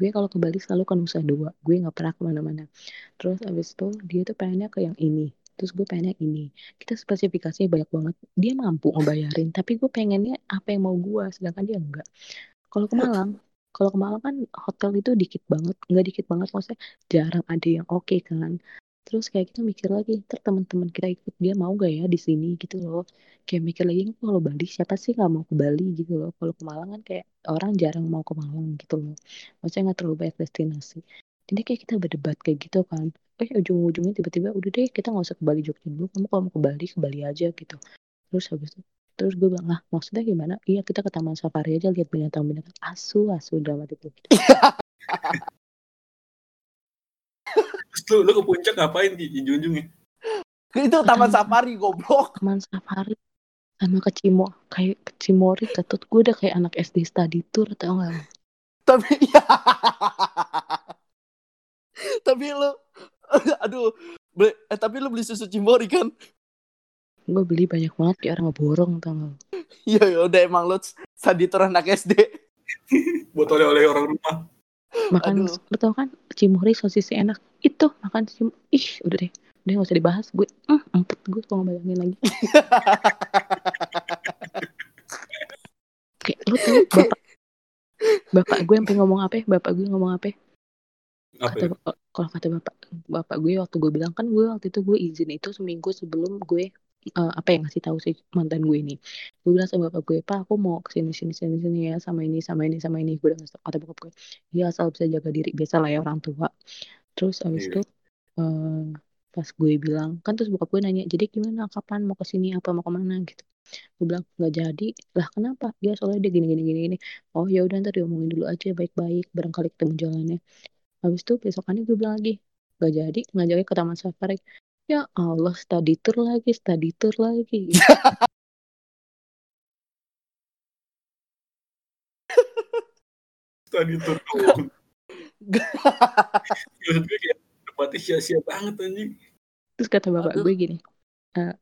Gue kalau ke Bali selalu ke Nusa Dua. Gue nggak pernah ke mana-mana. Terus abis itu dia tuh pengennya ke yang ini. Terus gue pengennya ini. Kita spesifikasinya banyak banget. Dia mampu ngebayarin, tapi gue pengennya apa yang mau gue, sedangkan dia enggak. Kalau ke Malang, kalau ke Malang kan hotel itu dikit banget, nggak dikit banget maksudnya jarang ada yang oke kan. Terus kayak kita mikir lagi, ntar teman-teman kita ikut dia mau gak ya di sini gitu loh. Kayak mikir lagi kalau Bali siapa sih nggak mau ke Bali gitu loh. Kalau ke Malang kan kayak orang jarang mau ke Malang gitu loh. Maksudnya nggak terlalu banyak destinasi. Jadi kayak kita berdebat kayak gitu kan. Eh ujung-ujungnya tiba-tiba udah deh kita nggak usah ke Bali Jogja dulu. Kamu kalau mau ke Bali ke Bali aja gitu. Terus habis itu Terus gue bilang, lah maksudnya gimana? Iya kita ke taman safari aja lihat binatang-binatang. Asu, asu gue. Gitu. Terus lu, lu ke puncak ngapain di di Junjung ya? Itu taman safari goblok. Taman safari sama ke Cimo kayak ke Cimori ketut gue udah kayak anak SD study tour tau gak lu? Tapi ya. tapi lu aduh, beli, eh, tapi lu beli susu cimbori kan? gue beli banyak banget kayak orang ngeborong tau gak? Iya ya udah emang lu saditor anak SD. Buat oleh-oleh orang rumah. Makan Aduh. lu tau kan Cimori sosis enak itu makan Cimori ih udah deh udah gak usah dibahas gue mm, empet gue kalau ngebayangin lagi kayak lu tau bapak bapak gue yang pengen ngomong apa ya? bapak gue ngomong apa ya? Kata ya? bapak- kalau kata bapak bapak gue waktu gue bilang kan gue waktu itu gue izin itu seminggu sebelum gue eh, apa yang ngasih tahu si mantan gue ini. Gue bilang sama bapak gue pak aku mau ke sini sini sini sini ya sama ini sama ini sama ini. Gue udah ngasih kata bapak gue ya asal bisa jaga diri biasa lah ya orang tua. Terus abis Iya. itu eh, pas gue bilang kan terus bokap gue nanya jadi gimana kapan mau ke sini apa mau ke mana? Gitu. Gue bilang nggak jadi. Lah kenapa? Ya soalnya dia gini gini gini gini. Oh ya udah ntar diomongin dulu aja baik-baik barangkali ketemu jalannya. Habis itu besokannya gue bilang lagi, gak jadi ngajaknya ke taman safari. Ya Allah, study tour lagi, study tour lagi. Tuh doang. Maksud gue kayak tempatnya sia-sia banget anjing. Terus kata bapak Aduh. gue gini, "Eh,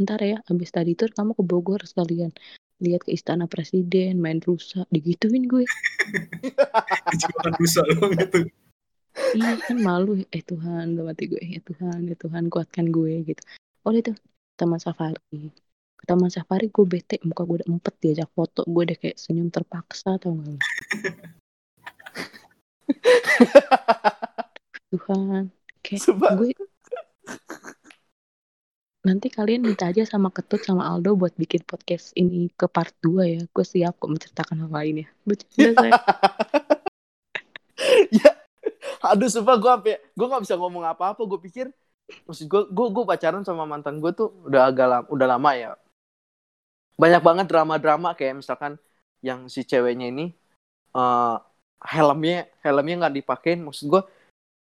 ntar ya abis study tour kamu ke Bogor sekalian. Lihat ke istana presiden, main rusak, digituin gue. Cuma rusak doang gitu. Iya kan malu, eh Tuhan, dalam hati gue, ya Tuhan, ya Tuhan kuatkan gue gitu. Oh itu, taman safari. Taman safari gue bete, muka gue udah empet diajak foto, gue udah kayak senyum terpaksa tau gak? Tuhan, kayak gue nanti kalian minta aja sama Ketut sama Aldo buat bikin podcast ini ke part 2 ya. Gue siap kok menceritakan hal lainnya. Bercanda saya. ya. Aduh sumpah gue sampai gue nggak bisa ngomong apa-apa. Gue pikir maksud gue gue gue pacaran sama mantan gue tuh udah agak lama, udah lama ya. Banyak banget drama-drama kayak misalkan yang si ceweknya ini eh helmnya helmnya nggak dipakein maksud gue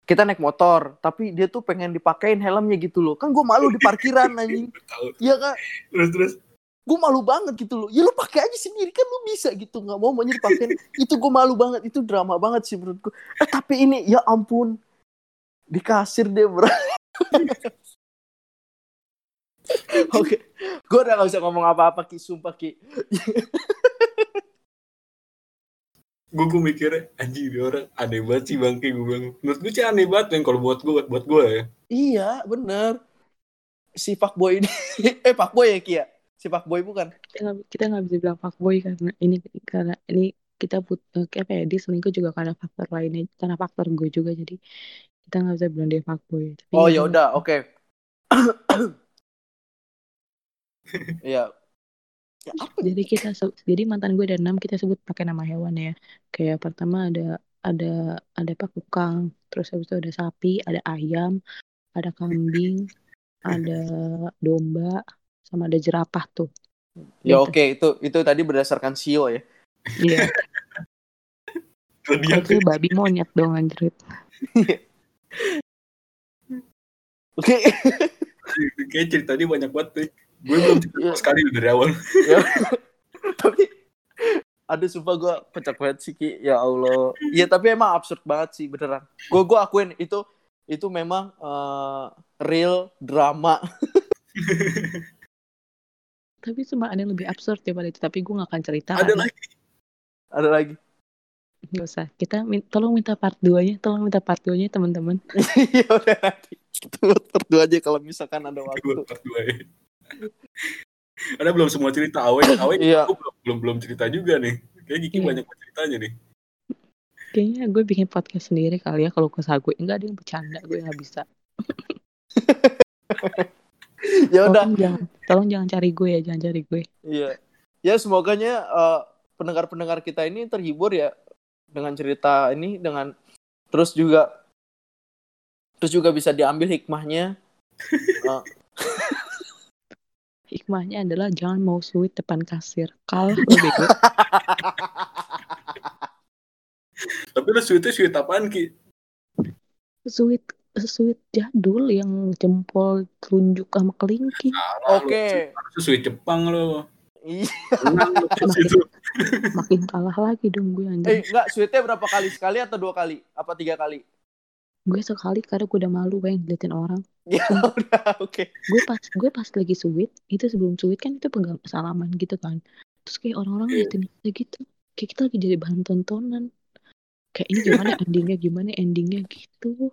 kita naik motor tapi dia tuh pengen dipakein helmnya gitu loh kan gue malu di parkiran anjing. Iya kan Terus terus gue malu banget gitu loh. Ya lu pakai aja sendiri kan lu bisa gitu. Nggak mau maunya dipakein. Itu gue malu banget. Itu drama banget sih menurutku. Eh tapi ini ya ampun. Di kasir deh bro. Oke. Gue udah gak bisa ngomong apa-apa ki. Sumpah ki. Gue gue mikirnya anjing dia orang aneh banget sih bangke gue bilang. Menurut gue sih aneh banget yang kalau buat gue buat, buat gue ya. iya bener. Si fuckboy ini. Eh fuckboy ya ki ya si fuckboy bukan? Kita nggak kita nggak bisa bilang fuckboy karena ini karena ini kita put eh, kayak apa ya dia selingkuh juga karena faktor lainnya karena faktor gue juga jadi kita nggak bisa bilang dia fuckboy tapi oh dia ya udah. oke. Ya ya apa? Jadi kita se- jadi mantan gue ada enam kita sebut pakai nama hewan ya. Kayak pertama ada ada ada apa kukang terus habis itu ada sapi ada ayam ada kambing ada domba sama ada jerapah tuh Ya Gitu. oke itu itu tadi berdasarkan sio ya. Iya. Dia Itu babi monyet dong anjrit. Oke. kayak cerita dia banyak banget tuh. Gue belum cerita Iya. sekali dari awal. ya. tapi aduh sumpah gue pecah banget sih Ki ya Allah iya tapi emang absurd banget sih beneran gue gue akuin itu itu memang eh, real drama Tapi cuma ada yang lebih absurd daripada itu. Tapi gue gak akan cerita. Ada karena- lagi. ada lagi Gak usah. Kita min- tolong minta part 2-nya. Tolong minta part 2-nya teman-teman. ya udah nanti kita buat part dua aja kalau misalkan ada Gue waktu part dua ya. Ada belum semua cerita Awe, Awe Iya. aku belum, belum belum cerita juga nih. Kayak Gigi Iya. banyak ceritanya nih. Kayaknya gue bikin podcast sendiri kali ya kalau ke gue. Enggak ada yang bercanda. Gue gak bisa. ya udah Tolong jangan, tolong jangan cari gue ya. Jangan cari gue. Iya. Ya semoganya eh, pendengar-pendengar kita ini terhibur ya dengan cerita ini dengan terus juga terus juga bisa diambil hikmahnya. Eh, Hikmahnya adalah jangan mau sweet depan kasir. Kalah lo bego. Tapi lu sweetnya sweet apaan Ki? Sweet sweet jadul yang jempol telunjuk sama kelingking. Lu. Oke. Harusnya sweet Jepang lo. Iya. Situ. Makin kalah lagi dong gue anjing. Eh enggak, sweetnya berapa kali? Sekali atau dua kali? Apa tiga kali? Gue sekali karena gue udah malu pengen diliatin orang. Ya udah, oke. Gue pas gue pas lagi sweet itu sebelum sweet kan itu pegang salaman gitu kan. Terus kayak orang-orang Iya. liatin kita gitu. Kayak kita lagi jadi bahan tontonan. Kayak ini gimana endingnya gimana endingnya gitu.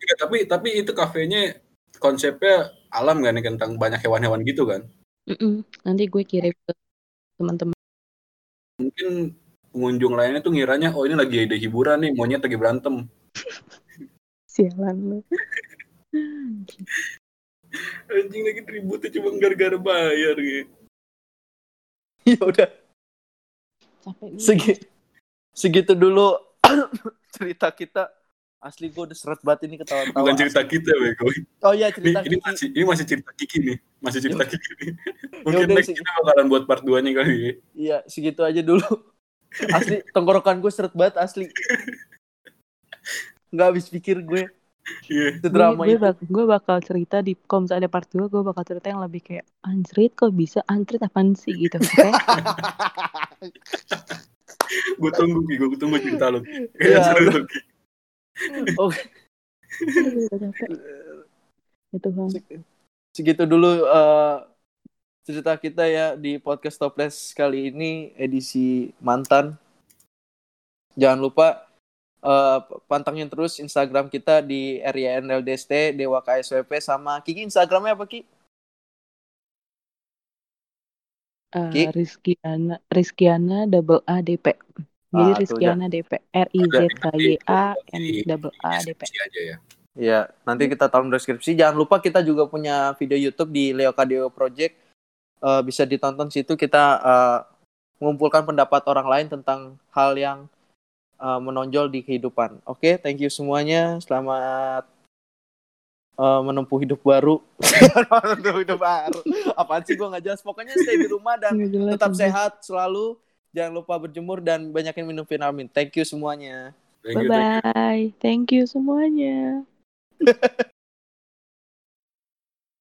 Ya tapi tapi itu kafenya konsepnya alam kan nih tentang banyak hewan-hewan gitu kan. Mm-mm. Nanti gue kirim ke teman-teman. Mungkin pengunjung lainnya tuh ngiranya oh ini lagi ada hiburan nih, monyet lagi berantem. Sialan lu. Anjing lagi ributnya cuma gara-gara bayar gitu. Ya udah, Capek segi segitu dulu cerita kita. Asli gue udah seret banget ini ketawa-tawa. Bukan cerita asli. kita, Bego. Oh iya Ini, cerita ini Kiki. masih ini masih cerita Kiki nih, masih cerita Kiki nih. Mungkin Yaudah, next kita bakalan buat part 2 nih kali ya. Iya, segitu aja dulu. Asli, tenggorokan gue seret banget asli. Nggak habis pikir gue. Itu drama gue, gue, itu. bak- gue bakal cerita di kalau misalnya ada part 2 gue bakal cerita yang lebih kayak anjrit kok bisa anjrit apaan sih gitu oke Gue tunggu Ki, gue tunggu cerita lu. Iya, Kayak seru tuh Ki. Oke, itu bang segitu dulu eh, cerita kita ya di podcast Toples kali ini edisi mantan. Jangan lupa eh, pantengin terus Instagram kita di RYNLDST, Dewa KSWP sama Kiki Instagramnya apa Ki? Eh, Ki? Rizkiana Rizkiana double A DP jadi Ah, Rizkiana DP R I Z K Y A N double A DP aja ya. Ya, nanti kita taruh di deskripsi. Jangan lupa kita juga punya video YouTube di Leo Kadeo Project. Eh, bisa ditonton situ kita eh, mengumpulkan pendapat orang lain tentang hal yang eh, menonjol di kehidupan. Oke, thank you semuanya. Selamat eh, menempuh hidup baru. menempuh hidup baru. Apaan sih gue nggak jelas. Pokoknya stay di rumah dan jelas, tetap anjing. sehat selalu. Jangan lupa berjemur dan banyakin minum vitamin. Thank you semuanya. Thank bye you, thank you. bye thank you semuanya